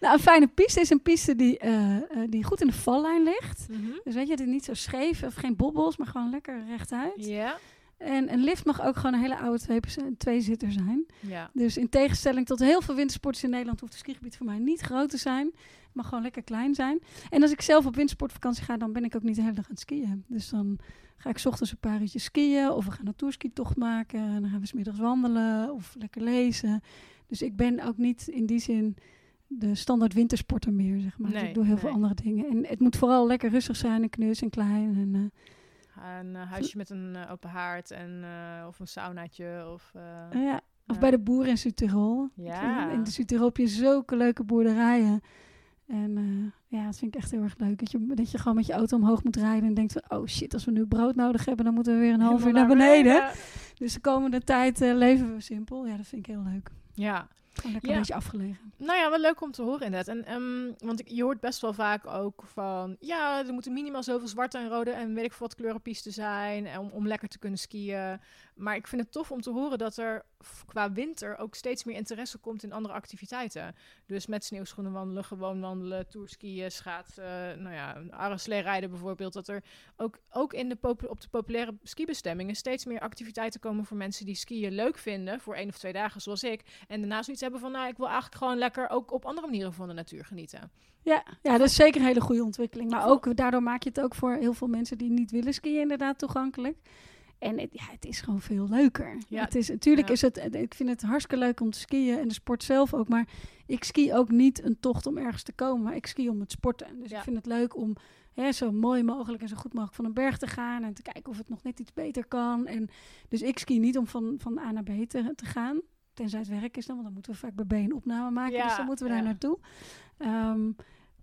S2: Nou, een fijne piste is een piste die, eh, die goed in de vallijn ligt.
S1: Mhm.
S2: Dus weet je, het is niet zo scheef of geen bobbels, maar gewoon lekker rechtuit.
S1: Ja.
S2: En een lift mag ook gewoon een hele oude twee- tweezitter zijn.
S1: Ja.
S2: Dus in tegenstelling tot heel veel wintersporters in Nederland hoeft het skigebied voor mij niet groot te zijn. Het mag gewoon lekker klein zijn. En als ik zelf op wintersportvakantie ga, dan ben ik ook niet de hele dag aan het skiën. Dus dan ga ik 's ochtends een paar uurtjes skiën of we gaan een toerskitocht maken. En dan gaan we 's middags wandelen of lekker lezen. Dus ik ben ook niet in die zin de standaard wintersporter meer, zeg maar. Dus ik doe heel veel andere dingen. En het moet vooral lekker rustig zijn en knus en klein. En, eh,
S1: Een eh, huisje met een eh, open haard en, eh, of een saunaatje. Of,
S2: Uh, ja. Of bij de boeren in Zuid-Tirol.
S1: Ja.
S2: In de Zuid-Tirol heb je zulke leuke boerderijen. En ja, dat vind ik echt heel erg leuk. Dat je, dat je gewoon met je auto omhoog moet rijden en denkt van... oh shit, als we nu brood nodig hebben, dan moeten we weer een half uur naar beneden. Dus de komende tijd leven we simpel. Ja, dat vind ik heel leuk.
S1: Ja.
S2: Gewoon lekker
S1: Ja.
S2: een beetje afgelegen.
S1: Nou ja, wel leuk om te horen inderdaad. En, ehm, want je hoort best wel vaak ook van... Ja, er moeten minimaal zoveel zwarte en rode en weet ik veel wat kleurenpisten zijn... en Om, om lekker te kunnen skiën. Maar ik vind het tof om te horen dat er qua winter... ook steeds meer interesse komt in andere activiteiten. Dus met sneeuwschoenen wandelen, gewoon wandelen, tourskiën, schaatsen... nou ja, arreslee rijden bijvoorbeeld. Dat er ook, ook in de op de populaire skibestemmingen... steeds meer activiteiten komen voor mensen die skiën leuk vinden... voor één of twee dagen zoals ik. En daarna zoiets hebben van... nou, ik wil eigenlijk gewoon lekker ook op andere manieren van de natuur genieten.
S2: Ja, ja, dat is zeker een hele goede ontwikkeling. Maar ook, daardoor maak je het ook voor heel veel mensen die niet willen skiën inderdaad toegankelijk. En het, ja, het is gewoon veel leuker.
S1: Ja.
S2: Het is, natuurlijk
S1: Ja.
S2: is het, ik vind het hartstikke leuk om te skiën en de sport zelf ook. Maar ik ski ook niet een tocht om ergens te komen, maar ik ski om het sporten. Dus
S1: Ja.
S2: ik vind het leuk om hè, zo mooi mogelijk en zo goed mogelijk van een berg te gaan. En te kijken of het nog net iets beter kan. En, dus ik ski niet om van, van A naar B te, te gaan. Tenzij het werk is dan, want dan moeten we vaak bij B een opname maken.
S1: Ja,
S2: dus dan moeten we daar naartoe. Ehm,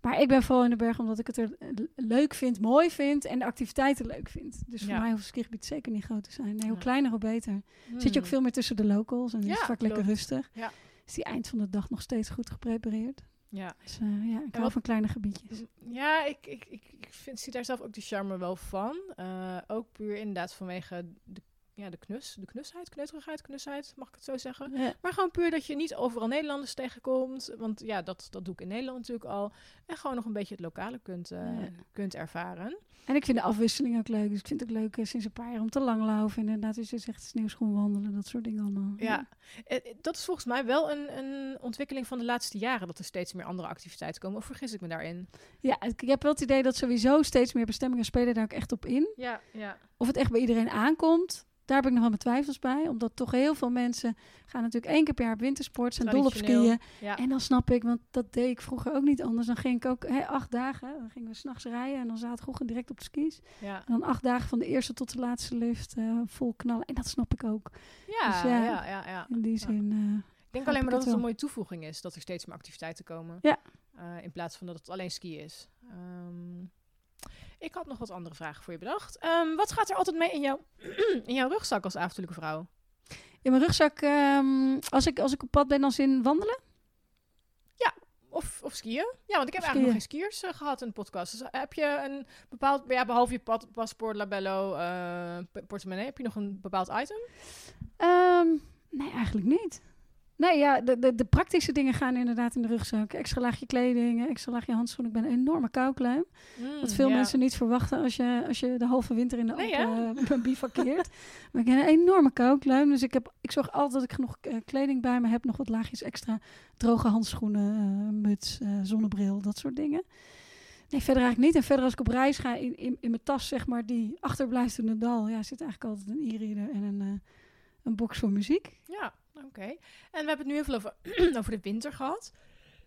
S2: maar ik ben vooral in de berg omdat ik het er eh, leuk vind, mooi vind en de activiteiten leuk vind. Dus voor
S1: Ja.
S2: mij hoeft het skigebied zeker niet groot te zijn. Nee, hoe
S1: Ja.
S2: kleiner, hoe beter. Zit je ook veel meer tussen de locals en is
S1: Hmm.
S2: Het vaak lekker rustig.
S1: Ja.
S2: Is die eind van de dag nog steeds goed geprepareerd.
S1: Ja,
S2: Dus eh, ja, ik hou van kleine gebiedjes.
S1: ja ik, ik, ik, ik vind, zie daar zelf ook de charme wel van. Eh, ook puur inderdaad vanwege de, ja, de knus, de knusheid, kneuterigheid, knusheid, mag ik het zo zeggen.
S2: Ja.
S1: Maar gewoon puur dat je niet overal Nederlanders tegenkomt. Want ja, dat, dat doe ik in Nederland natuurlijk al. En gewoon nog een beetje het lokale kunt, eh,
S2: Ja.
S1: kunt ervaren.
S2: En ik vind de afwisseling ook leuk. Dus ik vind het ook leuk eh, sinds een paar jaar om te langlopen. Inderdaad, als je zegt sneeuwschoen wandelen, dat soort dingen allemaal.
S1: Ja, eh, dat is volgens mij wel een, een ontwikkeling van de laatste jaren. Dat er steeds meer andere activiteiten komen. Of vergis ik me daarin?
S2: Ja, ik ik heb wel het idee dat sowieso steeds meer bestemmingen spelen daar ook echt op in.
S1: Ja, ja.
S2: Of het echt bij iedereen aankomt, daar heb ik nog wel mijn twijfels bij. Omdat toch heel veel mensen gaan natuurlijk één keer per jaar op wintersport, zijn dol op skiën.
S1: ja.
S2: En dan snap ik, want dat deed ik vroeger ook niet anders. Dan ging ik ook hè, acht dagen, dan gingen we s'nachts rijden en dan zaterdag direct op de skis.
S1: ja.
S2: En dan acht dagen van de eerste tot de laatste lift eh, vol knallen. En dat snap ik ook.
S1: Ja,
S2: Dus ja,
S1: ja, ja, ja.
S2: In die zin. eh,
S1: Ik denk alleen maar dat
S2: het
S1: een mooie toevoeging is. Dat er steeds meer activiteiten komen.
S2: Ja.
S1: Eh, in plaats van dat het alleen ski is. Ehm, ik had nog wat andere vragen voor je bedacht. Ehm, wat gaat er altijd mee in, jouw in jouw rugzak als avontuurlijke vrouw?
S2: in mijn rugzak, ehm, als, ik, als ik op pad ben, dan zin wandelen.
S1: Of, of skiën? Ja, want ik heb
S2: Skiën.
S1: eigenlijk nog geen skiers eh, gehad in de podcast. Dus heb je een bepaald, ja, behalve je pad, paspoort, labello, eh, portemonnee, heb je nog een bepaald item?
S2: Ehm, nee, eigenlijk niet. Nee, ja, de, de, de praktische dingen gaan inderdaad in de rugzak. Extra laagje kleding, extra laagje handschoenen. Ik ben een enorme koukluim. Wat veel
S1: Mm, ja.
S2: mensen niet verwachten als je, als je de halve winter in de
S1: Nee,
S2: Alpen eh, bivakkeert. maar ik heb een enorme koukluim. Dus ik, heb, ik zorg altijd dat ik genoeg eh, kleding bij me heb. Nog wat laagjes extra. Droge handschoenen, eh, muts, zonnebril, dat soort dingen. Nee, verder eigenlijk niet. En verder als ik op reis ga, in, in, in mijn tas, zeg maar, die achterblijft in het dal. Ja, zit eigenlijk altijd een e-reader en een, een box voor muziek.
S1: Ja, oké. En we hebben het nu even over, over de winter gehad.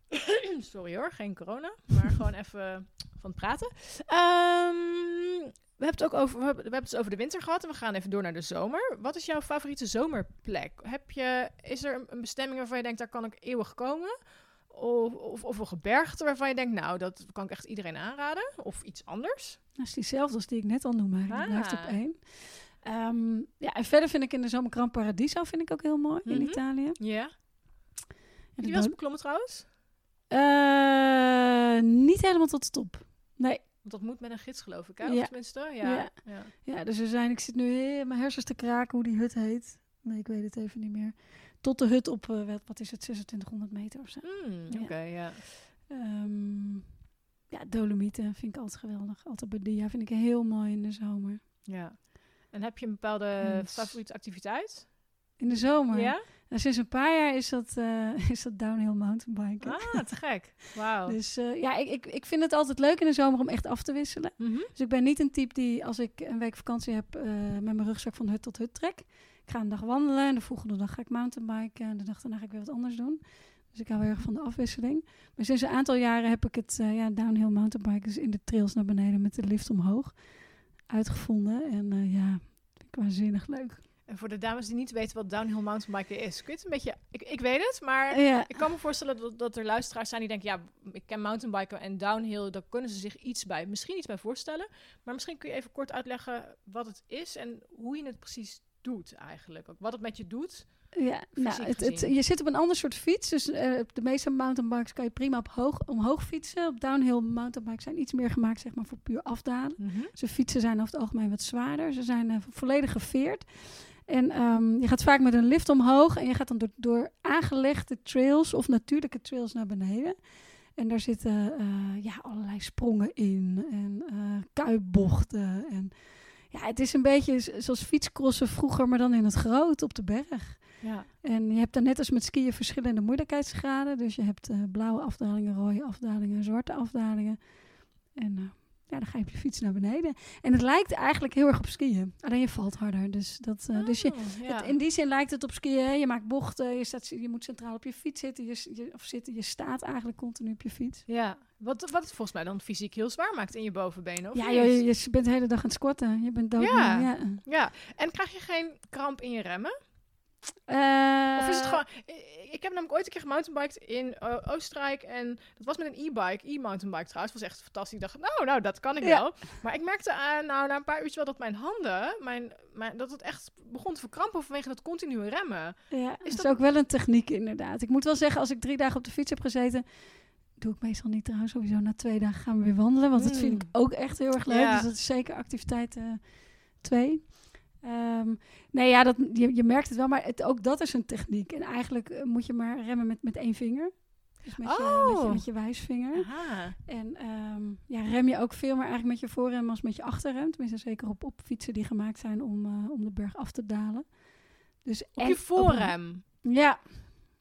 S1: Sorry hoor, geen corona, maar gewoon even van het praten. Ehm, we, hebben het ook over, we, hebben, het over de winter gehad en we gaan even door naar de zomer. Wat is jouw favoriete zomerplek? Heb je, is er een, bestemming waarvan je denkt, daar kan ik eeuwig komen? Of, of, of een gebergte waarvan je denkt, nou, dat kan ik echt iedereen aanraden? Of iets anders?
S2: Dat is diezelfde als die ik net al noemde. eigenlijk. Die blijft op
S1: Ah.
S2: één. Ehm, ja, en verder vind ik in de zomer Gran Paradiso vind ik ook heel mooi in
S1: Mhm.
S2: Italië.
S1: Ja. Wel eens
S2: bo-
S1: beklommen trouwens?
S2: Eh, niet helemaal tot de top. Nee.
S1: Want dat moet met een gids, geloof ik, hè?
S2: Ja.
S1: Of tenminste, ja.
S2: Ja.
S1: ja.
S2: Ja, dus zijn, ik zit nu in mijn hersens te kraken hoe die hut heet. Nee, ik weet het even niet meer. Tot de hut op, eh, wat, is het, 2600 meter of zo.
S1: Mm,
S2: Ja.
S1: Oké, ja.
S2: Ehm, ja, Dolomieten vind ik altijd geweldig. Altijd Badia vind ik heel mooi in de zomer.
S1: Ja. En heb je een bepaalde
S2: Yes.
S1: favoriete activiteit?
S2: In de zomer?
S1: Ja?
S2: Sinds een paar jaar is dat, eh, is dat downhill mountainbiken.
S1: Ah, te gek. Wauw.
S2: Dus eh, ja, ik, ik, ik vind het altijd leuk in de zomer om echt af te wisselen.
S1: Mhm.
S2: Dus ik ben niet een type die als ik een week vakantie heb eh, met mijn rugzak van hut tot hut trek. Ik ga een dag wandelen en de volgende dag ga ik mountainbiken en de dag daarna ga ik weer wat anders doen. Dus ik hou heel erg van de afwisseling. Maar sinds een aantal jaren heb ik het ja, downhill mountainbiken, dus in de trails naar beneden met de lift omhoog, uitgevonden. En eh, ja, vind ik waanzinnig leuk.
S1: En voor de dames die niet weten wat downhill mountainbiken is, kun je het een beetje... Ik, ik weet het, maar
S2: ja,
S1: ik kan me voorstellen dat, dat er luisteraars zijn die denken... Ja, ik ken mountainbiken en downhill, daar kunnen ze zich iets bij, misschien iets bij voorstellen. Maar misschien kun je even kort uitleggen wat het is en hoe je het precies doet eigenlijk. Ook wat het met je doet
S2: Ja, nou, het, het, je zit op een ander soort fiets. Dus eh, de meeste mountainbikes kan je prima op hoog, omhoog fietsen. Op downhill mountainbikes zijn iets meer gemaakt zeg maar, voor puur afdalen.
S1: Mhm.
S2: Ze fietsen zijn over het algemeen wat zwaarder. Ze zijn eh, volledig geveerd. En ehm, je gaat vaak met een lift omhoog en je gaat dan door, door aangelegde trails of natuurlijke trails naar beneden. En daar zitten eh, ja, allerlei sprongen in en kuipbochten. En ja, het is een beetje zoals fietscrossen vroeger, maar dan in het groot op de berg.
S1: Ja.
S2: En je hebt dan net als met skiën verschillende moeilijkheidsgraden. Dus je hebt eh, blauwe afdalingen, rode afdalingen, zwarte afdalingen. En eh, ja, dan ga je op je fiets naar beneden. En het lijkt eigenlijk heel erg op skiën. Alleen je valt harder. Dus, dat, eh, dus je,
S1: Oh, ja.
S2: het- in die zin lijkt het op skiën. hè. Je maakt bochten, je, staat, je moet centraal op je fiets zitten. Je, je, of zitten. je staat eigenlijk continu op je fiets.
S1: Ja, wat, wat het volgens mij dan fysiek heel zwaar maakt in je bovenbenen. Of
S2: ja, je, je bent de hele dag aan het squatten. Je bent dood.
S1: Ja.
S2: ja.
S1: Ja, en krijg je geen kramp in je remmen?
S2: Eh,
S1: Of is het gewoon... Ik ik heb namelijk ooit een keer gemountainbiked in eh, Oostenrijk. En dat was met een e-bike. E-mountainbike trouwens. was echt fantastisch. Ik dacht, nou, nou, dat kan ik
S2: Ja.
S1: wel. Maar ik merkte aan, nou, na een paar uurtjes wel dat mijn handen... Mijn, mijn, dat het echt begon te verkrampen vanwege dat continue remmen.
S2: Ja,
S1: Is
S2: is
S1: dat-
S2: ook wel een techniek inderdaad. Ik moet wel zeggen, als ik drie dagen op de fiets heb gezeten... doe ik meestal niet trouwens. Sowieso na twee dagen gaan we weer wandelen. Want dat vind ik
S1: Mm.
S2: ook echt heel erg leuk.
S1: Ja.
S2: Dus dat is zeker activiteit eh, twee. Ehm, nee, ja, dat, je, je merkt het wel. Maar het, ook dat is een techniek. En eigenlijk eh, moet je maar remmen met, met één vinger. Dus met, je, met, je,
S1: Oh.
S2: met je wijsvinger.
S1: Aha.
S2: En ehm, ja, rem je ook veel meer eigenlijk met je voorrem als met je achterrem. Tenminste, zeker op, op fietsen die gemaakt zijn om, eh, om de berg af te dalen. Dus,
S1: Op
S2: en
S1: je voorrem.
S2: Ja,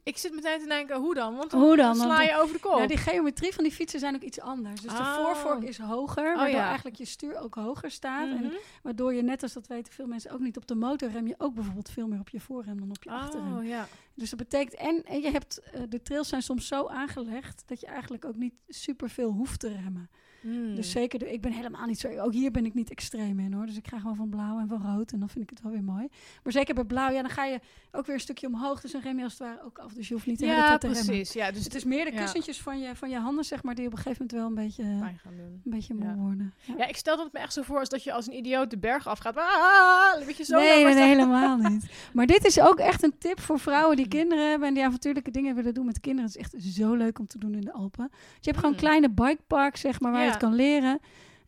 S1: Ik zit meteen te denken, hoe dan? Want
S2: Hoe dan?
S1: sla je over de kop.
S2: Nou, die geometrie van die fietsen zijn ook iets anders. Dus de
S1: Oh.
S2: voorvork is hoger, waardoor
S1: ja.
S2: eigenlijk je stuur ook hoger staat.
S1: Mhm.
S2: En waardoor je, net als dat weten veel mensen ook niet, op de motor rem je ook bijvoorbeeld veel meer op je voorrem dan op je achterrem.
S1: Oh, ja.
S2: Dus dat betekent, en, en je hebt, eh, de trails zijn soms zo aangelegd dat je eigenlijk ook niet super veel hoeft te remmen.
S1: Hmm.
S2: Dus zeker, de, ik ben helemaal niet zo, ook hier ben ik niet extreem in hoor. Dus ik ga gewoon van blauw en van rood en dan vind ik het wel weer mooi. Maar zeker bij blauw, ja, dan ga je ook weer een stukje omhoog. Dus dan rem je als het ware ook af. Dus je hoeft niet de hele
S1: Ja,
S2: tijd te remmen.
S1: precies. Ja, dus
S2: het is meer de
S1: Ja.
S2: kussentjes van, je, van je handen, zeg maar, die op een gegeven moment wel een beetje, een
S1: gaan doen.
S2: beetje
S1: Ja.
S2: moe worden. Ja.
S1: Ja, ik stel dat me echt zo voor als dat je als een idioot de berg afgaat. Ah, weet je zo.
S2: nee, nee, helemaal niet. Maar dit is ook echt een tip voor vrouwen die kinderen hebben en die avontuurlijke dingen willen doen met kinderen. Het is echt zo leuk om te doen in de Alpen. Dus je hebt gewoon
S1: Mm.
S2: kleine bikeparks, zeg maar, waar kan leren.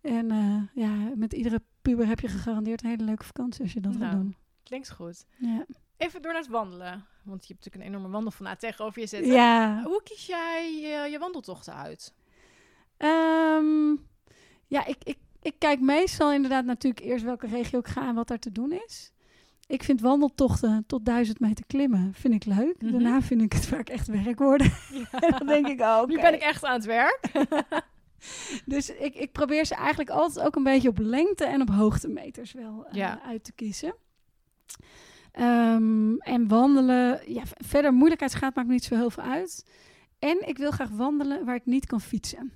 S2: En eh, ja, met iedere puber heb je gegarandeerd een hele leuke vakantie als je dat wil
S1: Nou.
S2: doen.
S1: Klinkt goed.
S2: Ja.
S1: Even door naar het wandelen. Want je hebt natuurlijk een enorme wandelfanaat tegenover je zitten.
S2: ja.
S1: Hoe kies jij je, je wandeltochten uit?
S2: Ehm, ja, ik, ik, ik kijk meestal inderdaad natuurlijk eerst welke regio ik ga en wat daar te doen is. Ik vind wandeltochten tot duizend meter klimmen vind ik leuk.
S1: Mhm.
S2: Daarna vind ik het vaak echt werk worden. dan denk ik, oh,
S1: Nu ben ik echt aan het werk.
S2: Dus ik, ik probeer ze eigenlijk altijd ook een beetje op lengte en op hoogtemeters wel eh,
S1: Ja.
S2: uit te kiezen. Ehm, en wandelen, ja, verder moeilijkheidsgraad maakt me niet zo heel veel uit. En ik wil graag wandelen waar ik niet kan fietsen.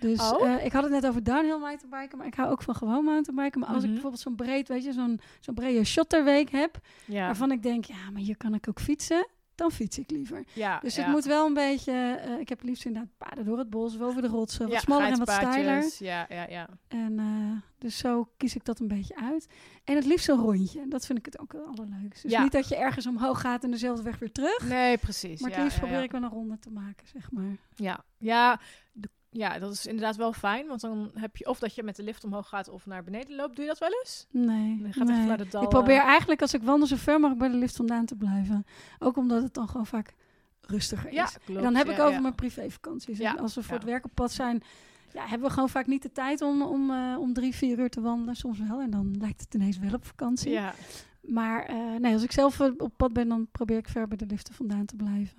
S2: Dus
S1: Oh.
S2: eh, ik had het net over downhill mountainbiken, maar ik hou ook van gewoon mountainbiken. Maar als ik
S1: Mhm.
S2: bijvoorbeeld zo'n breed, weet je, zo'n zo'n brede shotterweek heb,
S1: Ja,
S2: waarvan ik denk, ja, maar hier kan ik ook fietsen, dan fiets ik liever.
S1: ja
S2: Dus
S1: ja.
S2: het moet wel een beetje, eh, ik heb liefst inderdaad paden door het bos of over de rotsen, wat
S1: ja,
S2: smaller en wat steiler.
S1: Ja, ja, ja.
S2: En eh, dus zo kies ik dat een beetje uit. En het liefst een rondje. Dat vind ik het ook het allerleukst. Dus niet dat je ergens omhoog gaat en dezelfde weg weer terug.
S1: Nee, precies.
S2: Maar het
S1: ja,
S2: liefst probeer ik wel een ronde te maken, zeg maar.
S1: Ja, ja, de- ja, dat is inderdaad wel fijn. Want dan heb je of dat je met de lift omhoog gaat of naar beneden loopt. Doe je dat wel eens?
S2: Nee,
S1: Je gaat
S2: nee.
S1: de dal.
S2: ik probeer
S1: eh,
S2: eigenlijk als ik wandel zo ver mogelijk bij de lift vandaan te blijven. Ook omdat het dan gewoon vaak rustiger
S1: Ja,
S2: is.
S1: klopt.
S2: en dan heb
S1: ja,
S2: ik over
S1: ja.
S2: mijn privévakanties. En
S1: Ja,
S2: als we voor
S1: ja.
S2: het werk op pad zijn, ja, hebben we gewoon vaak niet de tijd om, om, eh, om drie, vier uur te wandelen. Soms wel. En dan lijkt het ineens wel op vakantie.
S1: Ja,
S2: Maar eh, nee, als ik zelf op pad ben, dan probeer ik ver bij de liften vandaan te blijven.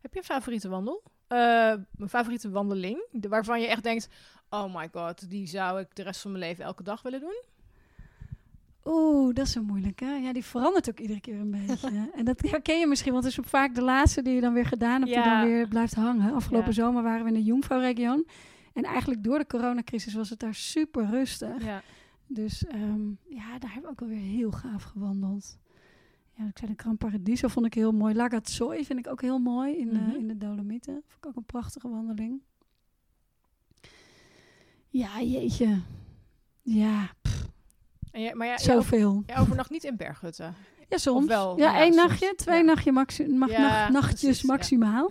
S1: Heb je een favoriete wandel? Eh, een favoriete wandeling? De- waarvan je echt denkt, oh my god, die zou ik de rest van mijn leven elke dag willen doen?
S2: Oeh, dat is een moeilijke. Ja, die verandert ook iedere keer een beetje. en dat herken je misschien, want het is vaak de laatste die je dan weer gedaan hebt, die
S1: Ja.
S2: dan weer blijft hangen. Afgelopen
S1: Ja.
S2: zomer waren we in de Jungfrau-region. En eigenlijk door de coronacrisis was het daar super rustig.
S1: Ja.
S2: Dus ehm, ja, daar hebben we ook alweer heel gaaf gewandeld. Ja, ik zei de Gran Paradiso vond ik heel mooi. Lagazzoi vind ik ook heel mooi in, de, in de Dolomieten. Vond ik ook een prachtige wandeling. Ja, jeetje. Ja,
S1: En jij, maar ja,
S2: zoveel.
S1: jij overnacht niet in berghutten.
S2: Ja, soms.
S1: wel?
S2: ja,
S1: Ja,
S2: één
S1: soms.
S2: nachtje, twee
S1: Ja.
S2: nachtje maxi mag,
S1: Ja,
S2: nacht- nachtjes
S1: precies,
S2: maximaal.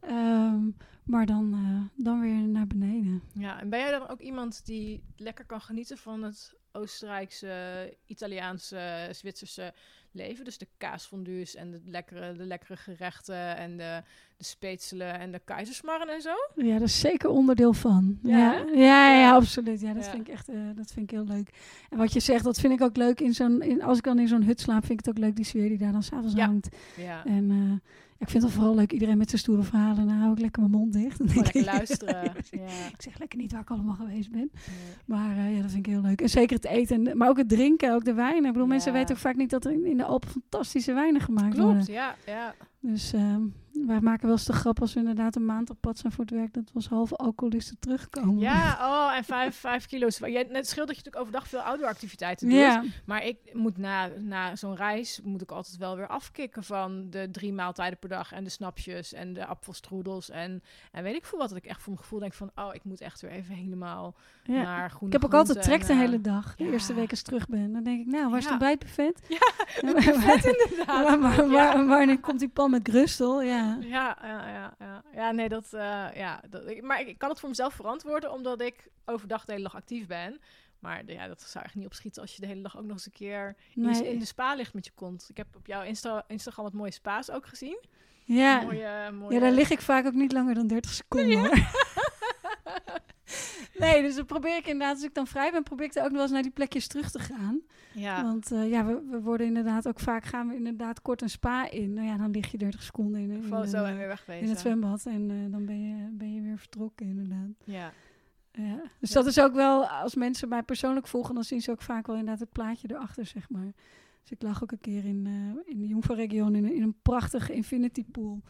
S2: Ehm, maar dan, eh, dan weer naar beneden.
S1: Ja, en ben jij dan ook iemand die lekker kan genieten van het Oostenrijkse, Italiaanse, Zwitserse leven? Dus de kaasfondues en de lekkere, de lekkere gerechten en de, de speetselen en de keizersmarren en zo?
S2: Ja, dat is zeker onderdeel van.
S1: Ja,
S2: Ja, ja, absoluut. Ja, dat
S1: Ja.
S2: vind ik echt eh, dat vind ik heel leuk. En wat je zegt, dat vind ik ook leuk. In zo'n, in, als ik dan in zo'n hut slaap, vind ik het ook leuk, die sfeer die daar dan s'avonds hangt.
S1: Ja,
S2: En eh, ik vind het vooral leuk, iedereen met zijn stoere verhalen. Dan hou ik lekker mijn mond dicht.
S1: Gewoon lekker luisteren. ja.
S2: Ik zeg lekker niet waar ik allemaal geweest ben.
S1: Nee.
S2: Maar eh, ja, dat vind ik heel leuk. En zeker het eten, maar ook het drinken, ook de wijnen. Ik bedoel,
S1: Ja.
S2: mensen weten ook vaak niet dat er in, in de Alpen fantastische wijnen gemaakt worden.
S1: Klopt, ja, ja.
S2: Dus ehm wij maken wel eens de grap als we inderdaad een maand op pad zijn voor het werk, dat we als halve alcoholisten terugkomen.
S1: Ja, oh, en vijf, vijf kilo's. Jij, het scheelt dat je natuurlijk overdag veel outdoor-activiteiten doet.
S2: Ja,
S1: Maar ik moet na, na zo'n reis moet ik altijd wel weer afkicken van de drie maaltijden per dag en de snapjes en de appelstroedels en, en weet ik veel wat. Dat ik echt voor mijn gevoel denk van, oh, ik moet echt weer even helemaal
S2: ja.
S1: naar groene
S2: Ik heb ook altijd trek de
S1: eh,
S2: hele dag. De
S1: ja.
S2: eerste week als terug ben. Dan denk ik, nou, waar is
S1: Ja.
S2: het ontbijtbuffet?
S1: Ja, vet inderdaad.
S2: waar, waar,
S1: Ja.
S2: waar- wanneer komt die pan met grustel? Ja.
S1: Ja, ja, ja, ja. Ja, nee, dat, eh, ja, dat, ik, maar ik kan het voor mezelf verantwoorden, omdat ik overdag de hele dag actief ben. Maar ja, dat zou echt niet opschieten als je de hele dag ook nog eens een keer in,
S2: Nee.
S1: in de spa ligt met je kont. Ik heb op jouw Insta Instagram wat mooie spa's ook gezien.
S2: Ja.
S1: Mooie, mooie...
S2: ja, daar lig ik vaak ook niet langer dan 30 seconden. hoor. nee, dus dan probeer ik inderdaad, als ik dan vrij ben, probeer ik er ook nog wel eens naar die plekjes terug te gaan.
S1: Ja,
S2: Want eh, ja, we, we worden inderdaad ook vaak, gaan we inderdaad kort een spa in. Nou ja, dan lig je 30 seconden in, in, een,
S1: en weer wegwezen.
S2: in het zwembad. En eh, dan ben je, ben je weer vertrokken inderdaad.
S1: Ja,
S2: Ja. Dus
S1: Ja.
S2: dat is ook wel, als mensen mij persoonlijk volgen, dan zien ze ook vaak wel inderdaad het plaatje erachter, zeg maar. Dus ik lag ook een keer in, eh, in de Jongvaarregion in, in een prachtige infinity pool.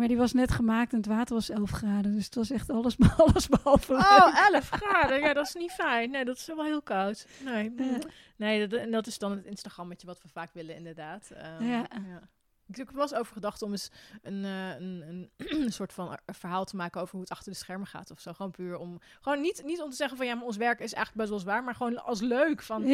S2: Maar die was net gemaakt en het water was 11 graden. Dus het was echt alles, alles behalve.
S1: Oh, 11 graden. Ja, dat is niet fijn. Nee, dat is wel heel koud. Nee, nee dat, en dat is dan het Instagrammetje wat we vaak willen, inderdaad. Ehm,
S2: Ja.
S1: Ik heb er wel eens over gedacht om eens een, eh, een, een, soort van verhaal te maken over hoe het achter de schermen gaat of zo. Gewoon puur om, gewoon niet, niet om te zeggen van ja, maar ons werk is eigenlijk best wel zwaar, maar gewoon als leuk. Van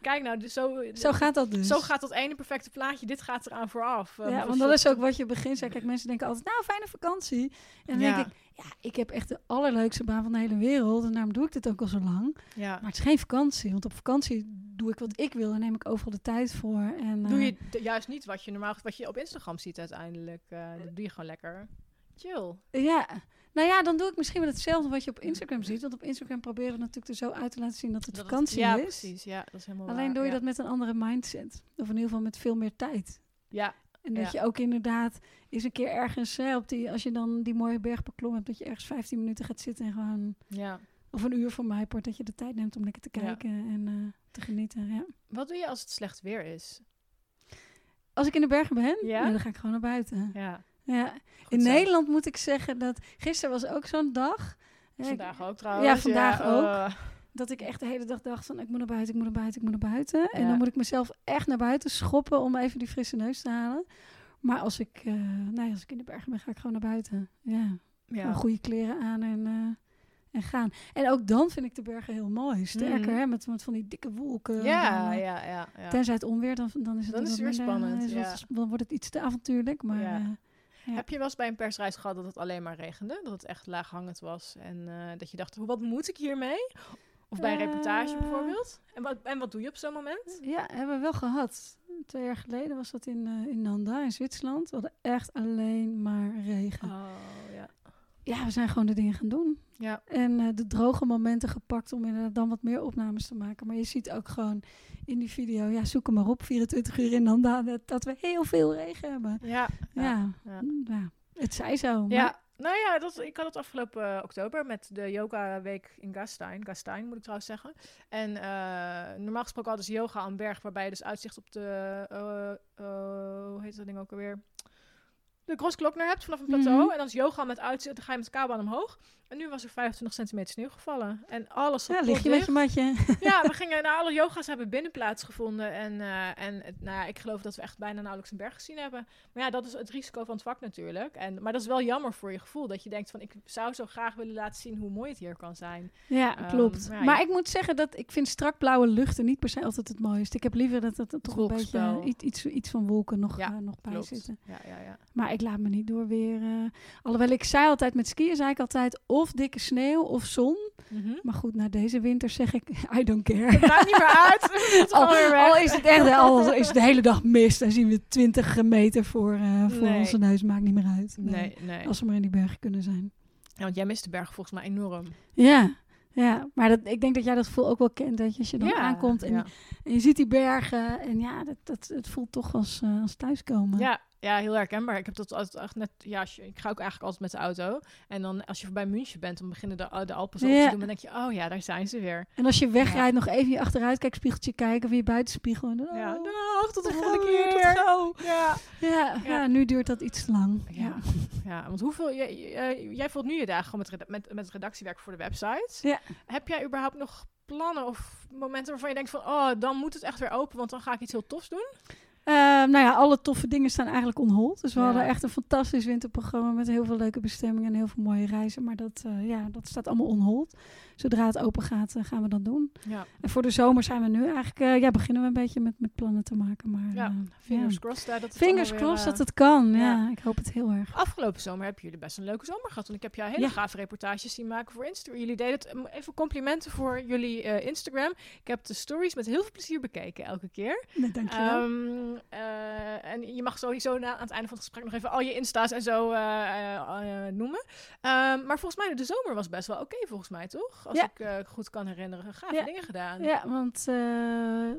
S1: kijk nou, dus zo,
S2: zo gaat dat dus.
S1: zo gaat dat ene perfecte plaatje, dit gaat eraan vooraf. Eh,
S2: Ja, want dat is ook wat je begint. Kijk, mensen denken altijd, nou, fijne vakantie. En dan
S1: Ja.
S2: denk ik, ja, ik heb echt de allerleukste baan van de hele wereld. En daarom doe ik dit ook al zo lang.
S1: Ja.
S2: Maar het is geen vakantie. Want op vakantie doe ik wat ik wil en neem ik overal de tijd voor. En,
S1: Doe
S2: eh,
S1: je d- juist niet wat je normaal wat je op Instagram ziet uiteindelijk. eh, dat doe je gewoon lekker. Chill.
S2: Ja, nou ja, dan doe ik misschien wel hetzelfde wat je op Instagram ziet. Want op Instagram proberen we natuurlijk er zo uit te laten zien dat het
S1: Dat
S2: vakantie
S1: ja,
S2: is.
S1: precies. Ja, dat is helemaal
S2: Alleen
S1: waar,
S2: doe je
S1: ja.
S2: dat met een andere mindset. Of in ieder geval met veel meer tijd.
S1: Ja,
S2: En dat
S1: Ja.
S2: je ook inderdaad eens een keer ergens, hè, op die, als je dan die mooie berg beklommen hebt, dat je ergens 15 minuten gaat zitten en gewoon,
S1: ja.
S2: of een uur voor mij, dat je de tijd neemt om lekker te
S1: Ja.
S2: kijken en eh, te genieten. Ja.
S1: Wat doe je als het slecht weer is?
S2: Als ik in de bergen ben,
S1: Ja?
S2: dan ga ik gewoon naar buiten.
S1: Ja.
S2: Ja.
S1: goed
S2: In
S1: zo.
S2: Nederland moet ik zeggen dat, gisteren was ook zo'n dag.
S1: Vandaag ook trouwens.
S2: Ja, vandaag ook.
S1: eh,
S2: dat ik echt de hele dag dacht van ik moet naar buiten, ik moet naar buiten, ik moet naar buiten. En dan moet ik mezelf echt naar buiten schoppen om even die frisse neus te halen. Maar als ik, eh, nee, als ik in de bergen ben, ga ik gewoon naar buiten. Ja, goede kleren aan en, eh, en gaan. En ook dan vind ik de bergen heel mooi. Sterker,
S1: Mhm.
S2: hè, met, met van die dikke wolken.
S1: ja,
S2: eh,
S1: ja, ja, ja.
S2: Tenzij het onweer, dan, dan is het
S1: Dan is weer
S2: minder,
S1: spannend,
S2: is
S1: ja.
S2: wat- dan wordt het iets te avontuurlijk. Maar
S1: Ja.
S2: ja.
S1: Heb je wel eens bij een persreis gehad dat het alleen maar regende? Dat het echt laaghangend was? En dat je dacht, hoe- wat moet ik hiermee? Of bij een reportage
S2: Eh.
S1: bijvoorbeeld? En wat, en wat doe je op zo'n moment?
S2: Ja, hebben we wel gehad. Twee jaar geleden was dat in, eh, in Nanda, in Zwitserland. We hadden echt alleen maar regen.
S1: Oh, ja.
S2: Ja, we zijn gewoon de dingen gaan doen.
S1: Ja.
S2: En eh, de droge momenten gepakt om inderdaad dan wat meer opnames te maken. Maar je ziet ook gewoon in die video, ja, zoek hem maar op, 24 uur in Nanda, dat, dat we heel veel regen hebben.
S1: Ja.
S2: Ja,
S1: Ja.
S2: ja.
S1: Ja.
S2: het zij zo. maar-
S1: Ja, nou ja, dat, ik had het afgelopen eh, oktober met de yoga week in Gastein. Gastein moet ik trouwens zeggen. En eh, normaal gesproken hadden ze yoga aan berg waarbij je dus uitzicht op de, eh, hoe heet dat ding ook alweer? de Grossglockner hebt vanaf een plateau.
S2: Mhm.
S1: En dan is yoga met uitzicht, dan ga je met de kabel omhoog. En nu was er 25 centimeter sneeuw gevallen. En alles zat
S2: Ja, lig je met je matje.
S1: Ja, we gingen naar alle yoga's hebben binnen plaatsgevonden. En, eh, en het- nou ja, ik geloof dat we echt bijna nauwelijks een berg gezien hebben. Maar ja, dat is het risico van het vak natuurlijk. En, maar dat is wel jammer voor je gevoel. Dat je denkt van, ik zou zo graag willen laten zien hoe mooi het hier kan zijn.
S2: Ja,
S1: Ehm,
S2: klopt.
S1: ja,
S2: maar ik moet zeggen dat ik vind strak blauwe luchten niet per se altijd het mooiste. Ik heb liever dat het toch een beetje eh, iets, iets, iets van wolken nog,
S1: Ja,
S2: eh, nog bij
S1: Klopt.
S2: zitten.
S1: Ja, ja, ja.
S2: Maar ik laat me niet door weer. eh, alhoewel ik zei altijd met skiën, zei ik altijd of dikke sneeuw of zon.
S1: Mhm.
S2: Maar goed, na deze winter zeg ik, I don't care.
S1: Het maakt niet meer uit. Het
S2: Al, al is het echt, al is het de hele dag mist, dan zien we 20 meter voor, eh, voor
S1: Nee.
S2: onze neus. Maakt niet meer uit.
S1: Nee, nee.
S2: Als we maar in die bergen kunnen zijn.
S1: Ja, want jij mist de berg volgens mij enorm.
S2: Ja, ja. maar dat, ik denk dat jij dat gevoel ook wel kent. Dat je, als je dan aankomt en,
S1: ja.
S2: en je ziet die bergen. En ja, dat, dat, het voelt toch als, eh, als thuiskomen.
S1: Ja, ja, heel herkenbaar. Ik heb dat altijd echt net. Ja, ik ga ook eigenlijk altijd met de auto. En dan als je voorbij München bent, dan beginnen de, de Alpen zo op te doen. Dan denk je, oh ja, daar zijn ze weer.
S2: En als je wegrijdt, nog even je achteruitkijkspiegeltje kijken. Of je buitenspiegel. En dan,
S1: Ja,
S2: oh,
S1: dag, tot de volgende keer. Ja.
S2: Ja, ja. Nu duurt dat iets lang.
S1: Ja.
S2: Ja.
S1: want hoeveel. Jij, jij, jij voelt nu je dagen gewoon met, met, met het redactiewerk voor de website.
S2: Ja.
S1: Heb jij überhaupt nog plannen of momenten waarvan je denkt van, oh, dan moet het echt weer open, want dan ga ik iets heel tofs doen?
S2: Eh, nou ja, alle toffe dingen staan eigenlijk on hold. Dus we
S1: Ja.
S2: hadden echt een fantastisch winterprogramma met heel veel leuke bestemmingen en heel veel mooie reizen. Maar dat, eh, ja, dat staat allemaal on hold. Zodra het open gaat, eh, gaan we dat doen.
S1: Ja,
S2: En voor de zomer zijn we nu eigenlijk, eh, ja, beginnen we een beetje met, met plannen te maken. Maar,
S1: Ja,
S2: eh,
S1: fingers crossed. dat het
S2: Fingers crossed dat het kan. Ja. ik hoop het heel erg.
S1: Afgelopen zomer hebben jullie best een leuke zomer gehad. Want ik heb jou hele gave reportages zien maken voor Instagram. Jullie deden het. um, Even complimenten voor jullie Instagram. Ik heb de stories met heel veel plezier bekeken elke keer.
S2: Nee, dankjewel.
S1: Ehm, eh, en je mag sowieso na, aan het einde van het gesprek nog even al je insta's en zo noemen. Ehm, maar volgens mij de zomer was best wel oké volgens mij, toch? Als
S2: Ja.
S1: ik eh, goed kan herinneren. Gave
S2: Ja.
S1: dingen gedaan.
S2: ja, want eh,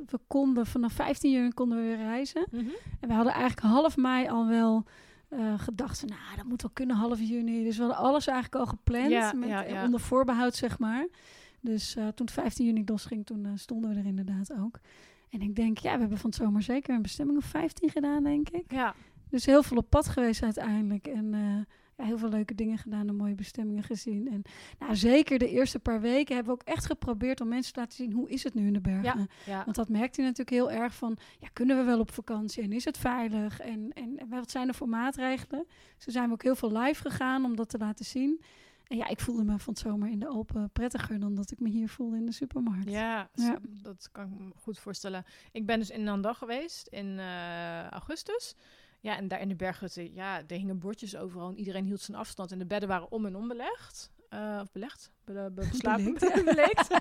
S2: we konden vanaf 15 juni konden we weer reizen.
S1: Mhm.
S2: En we hadden eigenlijk half mei al wel eh, gedacht, van, nou, dat moet wel kunnen half juni. Dus we hadden alles eigenlijk al gepland,
S1: Ja,
S2: met, onder voorbehoud, zeg maar. Dus toen het 15 juni losging, toen stonden we er inderdaad ook. En ik denk, ja, we hebben van het zomer zeker een bestemming of 15 gedaan, denk ik.
S1: Ja,
S2: Dus heel veel op pad geweest uiteindelijk. En ja, heel veel leuke dingen gedaan en mooie bestemmingen gezien. En nou, zeker de eerste paar weken hebben we ook echt geprobeerd om mensen te laten zien hoe is het nu in de bergen.
S1: ja.
S2: Want dat merkte je natuurlijk heel erg van, ja, kunnen we wel op vakantie en is het veilig? En, en, en wat zijn er voor maatregelen? Zo zijn we ook heel veel live gegaan om dat te laten zien. En ja, ik voelde me van het zomer in de Alpen prettiger dan dat ik me hier voelde in de supermarkt.
S1: Ja, dat kan ik me goed voorstellen. Ik ben dus in Nandag geweest in eh, augustus. Ja, en daar in de berghutten, ja, er hingen bordjes overal en iedereen hield zijn afstand. En de bedden waren om en om belegd. Eh, of belegd? Be be- beslapen?
S2: Beleekt.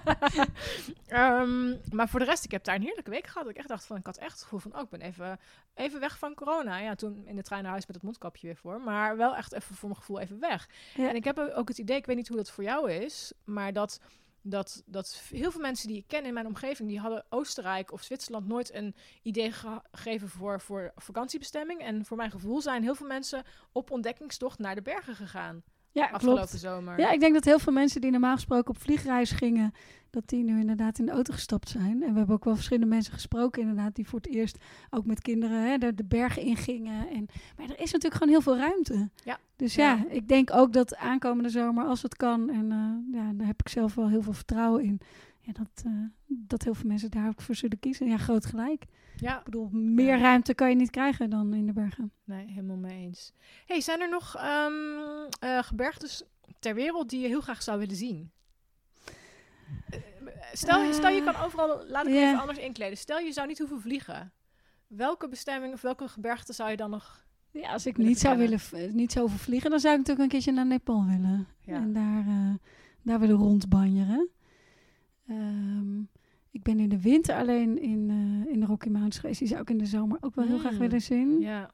S1: Ehm, maar voor de rest, ik heb daar een heerlijke week gehad. Ik echt dacht van, ik had echt het gevoel van, oh, ik ben even, even weg van corona. Ja, toen in de trein naar huis met het mondkapje weer voor. Maar wel echt even voor mijn gevoel even weg.
S2: Ja.
S1: En ik heb ook het idee, ik weet niet hoe dat voor jou is, maar dat, dat, dat heel veel mensen die ik ken in mijn omgeving, die hadden Oostenrijk of Zwitserland nooit een idee ge- gegeven voor, voor vakantiebestemming. En voor mijn gevoel zijn heel veel mensen op ontdekkingstocht naar de bergen gegaan
S2: Ja,
S1: afgelopen
S2: klopt.
S1: zomer.
S2: Ja, ik denk dat heel veel mensen die normaal gesproken op vliegreis gingen, dat die nu inderdaad in de auto gestapt zijn. En we hebben ook wel verschillende mensen gesproken inderdaad, die voor het eerst ook met kinderen hè, de, de bergen ingingen. En, maar er is natuurlijk gewoon heel veel ruimte.
S1: Ja.
S2: Dus ja,
S1: Ja.
S2: ik denk ook dat aankomende zomer, als het kan, en eh, ja, daar heb ik zelf wel heel veel vertrouwen in, ja, dat, eh, dat heel veel mensen daar ook voor zullen kiezen. Ja, groot gelijk.
S1: ja,
S2: Ik bedoel, meer
S1: Ja.
S2: ruimte kan je niet krijgen dan in de bergen.
S1: nee, helemaal mee eens. Hey, zijn er nog eh, gebergtes ter wereld die je heel graag zou willen zien? Eh, Stel, je- stel je kan overal, laat ik het even anders inkleden. Stel je zou niet hoeven vliegen. Welke bestemming of welke gebergte zou je dan nog...
S2: Ja, als ik niet zou, willen, niet zou vliegen, dan zou ik natuurlijk een keertje naar Nepal willen.
S1: Ja.
S2: En daar, daar willen rondbanjeren. Ehm, ik ben in de winter alleen in, eh, in de Rocky Mountains geweest. Die zou ik in de zomer ook wel heel graag
S1: Mm.
S2: willen zien. Ja,
S1: Ja.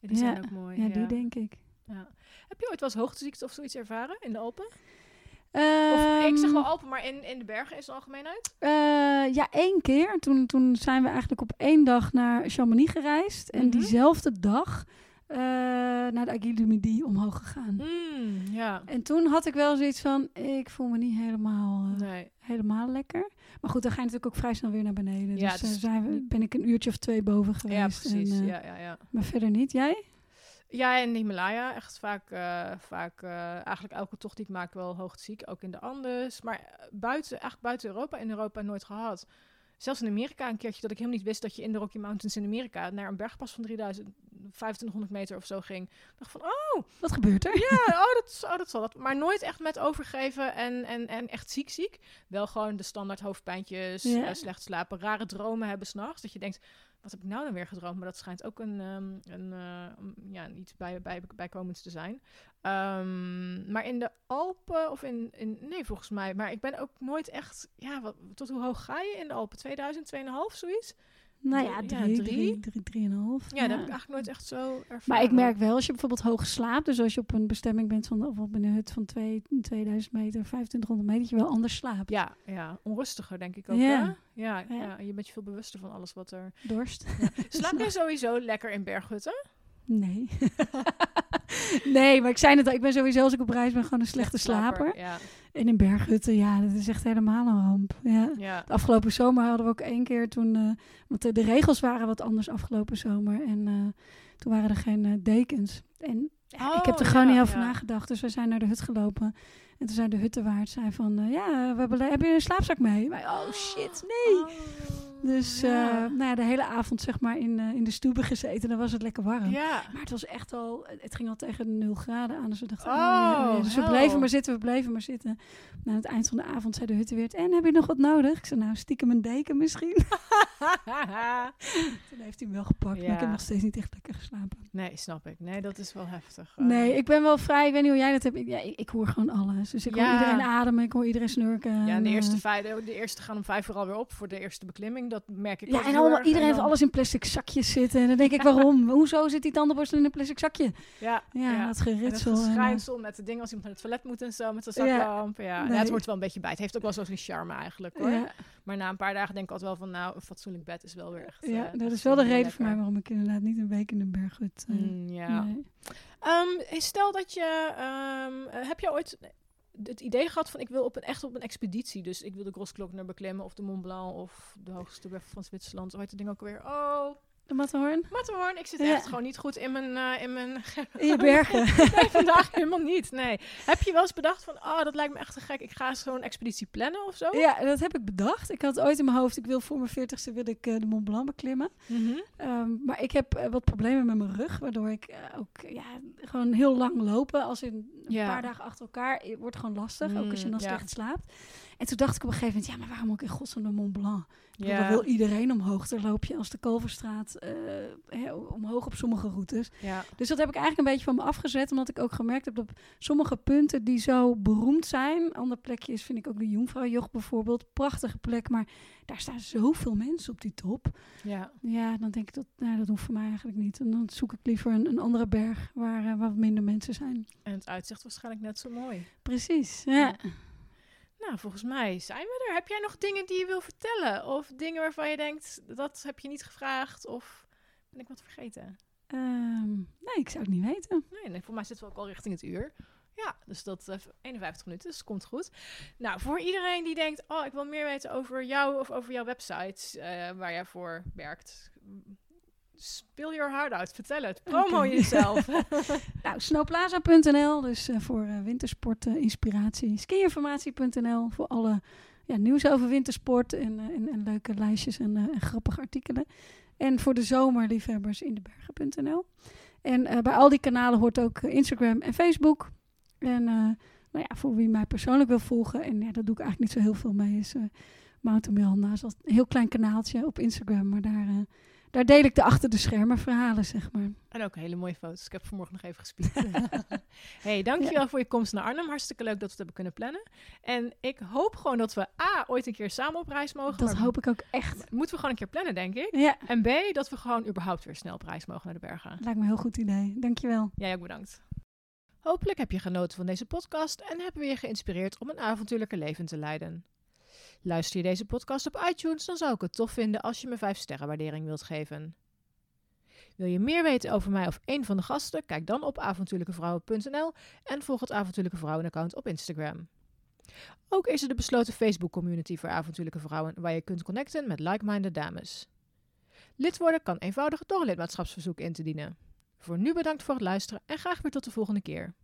S1: Ja, die zijn ook mooi. Ja,
S2: die denk ik.
S1: Ja. Heb je ooit wel eens hoogteziekte of zoiets ervaren in de Alpen? Of
S2: Ehm,
S1: ik zeg wel Alpen, maar in, in de bergen is het algemeenheid?
S2: eh, ja, één keer. Toen, toen zijn we eigenlijk op één dag naar Chamonix gereisd. En
S1: Mhm.
S2: diezelfde dag eh, naar de Midi omhoog gegaan.
S1: Mm, ja.
S2: En toen had ik wel zoiets van, ik voel me niet helemaal, eh,
S1: Nee.
S2: helemaal lekker. Maar goed, dan ga je natuurlijk ook vrij snel weer naar beneden.
S1: Ja,
S2: dus
S1: dus
S2: eh, zijn we, ben ik een uurtje of twee boven geweest.
S1: Ja, precies.
S2: En,
S1: ja, ja, ja.
S2: Maar verder niet. Jij?
S1: Ja, in de Himalaya. Echt vaak, vaak eigenlijk elke tocht die ik maak wel hoogteziek. Ook in de Andes. Maar buiten, eigenlijk buiten Europa, in Europa nooit gehad. Zelfs in Amerika een keertje dat ik helemaal niet wist dat je in de Rocky Mountains in Amerika naar een bergpas van 3000, 2500 meter of zo ging. Ik dacht van, oh,
S2: Wat gebeurt er?
S1: ja, oh, dat, oh, dat zal dat. Maar nooit echt met overgeven en, en, en echt ziek ziek. Wel gewoon de standaard hoofdpijntjes,
S2: Ja.
S1: eh, slecht slapen, rare dromen hebben s'nachts. Dat je denkt, wat heb ik nou dan weer gedroomd? Maar dat schijnt ook een, ehm, een, eh, ja, iets bij, bij, bijkomends te zijn. Ehm, maar in de Alpen, of in, in, nee volgens mij, maar ik ben ook nooit echt, ja, wat, tot hoe hoog ga je in de Alpen? 2000, 2,5, zoiets?
S2: Nou
S1: Drie-
S2: ja,
S1: ja,
S2: drie,
S1: drie.
S2: drie, drie, drieënhalf.
S1: Ja, dat heb ik eigenlijk nooit echt zo ervaren.
S2: Maar ik merk wel, als je bijvoorbeeld hoog slaapt, dus als je op een bestemming bent van, of op een hut van twee, 2000 meter, 2500 meter, dat je wel anders slaapt.
S1: Ja, ja, onrustiger denk ik ook.
S2: Ja.
S1: Ja. Ja,
S2: Ja.
S1: ja. je bent je veel bewuster van alles wat er.
S2: Dorst?
S1: Slaap je sowieso lekker in berghutten?
S2: Nee. nee, maar ik zei het al, ik ben sowieso als ik op reis ben gewoon een slechte
S1: Slaper,
S2: slaper.
S1: Ja,
S2: En in berghutten, ja, dat is echt helemaal een ramp. Ja.
S1: ja.
S2: De afgelopen zomer hadden we ook één keer toen... eh, want de, de regels waren wat anders afgelopen zomer. En eh, toen waren er geen eh, dekens. En ja, ik heb er
S1: Oh,
S2: gewoon niet over nagedacht. Dus we zijn naar de hut gelopen. En toen zei de huttenwaard zei van... ja, we hebben, heb je een slaapzak mee? Wij, oh shit, nee.
S1: Oh,
S2: Dus
S1: ja.
S2: eh, nou ja, de hele avond zeg maar in, eh, in de stoepen gezeten. Dan was het lekker warm.
S1: ja.
S2: Maar het was echt al, het ging al tegen de 0 graden aan. Dus we dachten,
S1: Oh,
S2: oh, ja, ja. Dus we bleven maar zitten, we bleven maar zitten. Na het eind van de avond zei de huttenweert, en heb je nog wat nodig? Ik zei, nou, stiekem een deken misschien. Toen heeft hij hem wel gepakt, maar ik heb nog steeds niet echt lekker geslapen.
S1: nee, snap ik. Nee, dat is wel heftig.
S2: Nee, ik ben wel vrij, ik weet niet hoe jij dat hebt. Ik, ja, ik, ik hoor gewoon alles. Dus ik hoor iedereen ademen, ik hoor iedereen snurken.
S1: Ja, en de eerste,
S2: eh,
S1: vijf, de eerste gaan om vijf uur alweer op voor de eerste beklimming. Dat merk ik
S2: ja, en allemaal, iedereen heeft
S1: dan-
S2: alles in plastic zakjes zitten. En dan denk ik, waarom? Hoezo zit die tandenborstel in een plastic zakje?
S1: Ja,
S2: Ja,
S1: ja.
S2: dat
S1: En het
S2: geritsel. en, eh,
S1: geschijnsel met de dingen als iemand naar het toilet moet en zo, met zijn
S2: Ja.
S1: zaklamp. Ja,
S2: Nee.
S1: Ja, het hoort wel een beetje bij. Het heeft ook wel zo'n charme eigenlijk hoor.
S2: ja.
S1: Maar na een paar dagen denk ik altijd wel van, nou, een fatsoenlijk bed is wel weer echt...
S2: Ja,
S1: eh,
S2: dat is wel de reden voor mij waarom ik inderdaad niet een week in een berghut. eh,
S1: Mm, ja.
S2: nee.
S1: Ehm, stel dat je, ehm, eh, heb je ooit het idee gehad van ik wil op een, echt op een expeditie, dus ik wil de Grossglockner beklimmen of de Mont Blanc of de hoogste berg van Zwitserland. Hoe heet het ding ook weer? Oh,
S2: De Matterhorn?
S1: Matterhorn. Ik zit
S2: Ja.
S1: echt gewoon niet goed in mijn, eh, in mijn
S2: In je bergen.
S1: Nee, vandaag helemaal niet. Nee. Heb je wel eens bedacht van, oh, dat lijkt me echt te gek. Ik ga zo'n expeditie plannen of zo?
S2: ja, dat heb ik bedacht. Ik had ooit in mijn hoofd, ik wil voor mijn veertigste wil ik eh, de Mont Blanc beklimmen. Ehm, maar ik heb eh, wat problemen met mijn rug, waardoor ik ook ja, gewoon heel lang lopen, als in een
S1: Ja.
S2: paar dagen achter elkaar, eh, wordt gewoon lastig, ook als je
S1: Mm,
S2: dan
S1: ja.
S2: slecht slaapt. En toen dacht ik op een gegeven moment, ja, maar waarom ook in godsnaam de Mont Blanc?
S1: Ja.
S2: Daar wil iedereen omhoog. Daar loop je als de Kalverstraat eh, hè, omhoog op sommige routes.
S1: ja.
S2: Dus dat heb ik eigenlijk een beetje van me afgezet, omdat ik ook gemerkt heb dat sommige punten die zo beroemd zijn, ander plekjes vind ik ook de Jongvrouwjoch bijvoorbeeld, prachtige plek, maar daar staan zoveel mensen op die top.
S1: ja.
S2: Ja, dan denk ik dat, nou, dat hoeft voor mij eigenlijk niet. En dan zoek ik liever een, een andere berg waar eh, wat minder mensen zijn.
S1: En het uitzicht waarschijnlijk net zo mooi.
S2: Precies, ja.
S1: Nou, volgens mij zijn we er. Heb jij nog dingen die je wil vertellen? Of dingen waarvan je denkt, dat heb je niet gevraagd? Of ben ik wat vergeten?
S2: Ehm, nee, ik zou het niet weten.
S1: Nee, nee, voor mij zitten we ook al richting het uur. Ja, dus dat eh 51 minuten, dus komt goed. Nou, voor iedereen die denkt, oh, ik wil meer weten over jou of over jouw website eh, waar jij voor werkt. Speel your heart out, vertel het. Promo jezelf.
S2: Nou, snowplaza.nl, dus eh, voor eh, wintersport inspiratie. Skiinformatie.nl voor alle ja, nieuws over wintersport en, eh, en, en leuke lijstjes en, en grappige artikelen. En voor de zomerliefhebbers in de bergen.nl. En bij al die kanalen hoort ook Instagram en Facebook. En nou ja, voor wie mij persoonlijk wil volgen, en ja, dat doe ik eigenlijk niet zo heel veel mee, is Mountain Miranda. Dat is een heel klein kanaaltje op Instagram, maar daar, daar deel ik de achter de schermen verhalen, zeg maar.
S1: En ook hele mooie foto's. Ik heb vanmorgen nog even gespied. hey, dankjewel voor je komst naar Arnhem. Hartstikke leuk dat we het hebben kunnen plannen. En ik hoop gewoon dat we A, ooit een keer samen op reis mogen.
S2: Dat hoop ik ook echt.
S1: Moeten we gewoon een keer plannen, denk ik.
S2: Ja,
S1: En B, dat we gewoon überhaupt weer snel op reis mogen naar de bergen.
S2: lijkt me een heel goed idee. Dankjewel.
S1: Jij ook bedankt. Hopelijk heb je genoten van deze podcast en hebben we je geïnspireerd om een avontuurlijke leven te leiden. Luister je deze podcast op iTunes, dan zou ik het tof vinden als je me 5 sterren waardering wilt geven. Wil je meer weten over mij of een van de gasten? Kijk dan op avontuurlijkevrouwen.nl en volg het Avontuurlijke Vrouwen account op Instagram. Ook is er de besloten Facebook community voor avontuurlijke vrouwen waar je kunt connecten met like-minded dames. Lid worden kan eenvoudig door een lidmaatschapsverzoek in te dienen. Voor nu bedankt voor het luisteren en graag weer tot de volgende keer.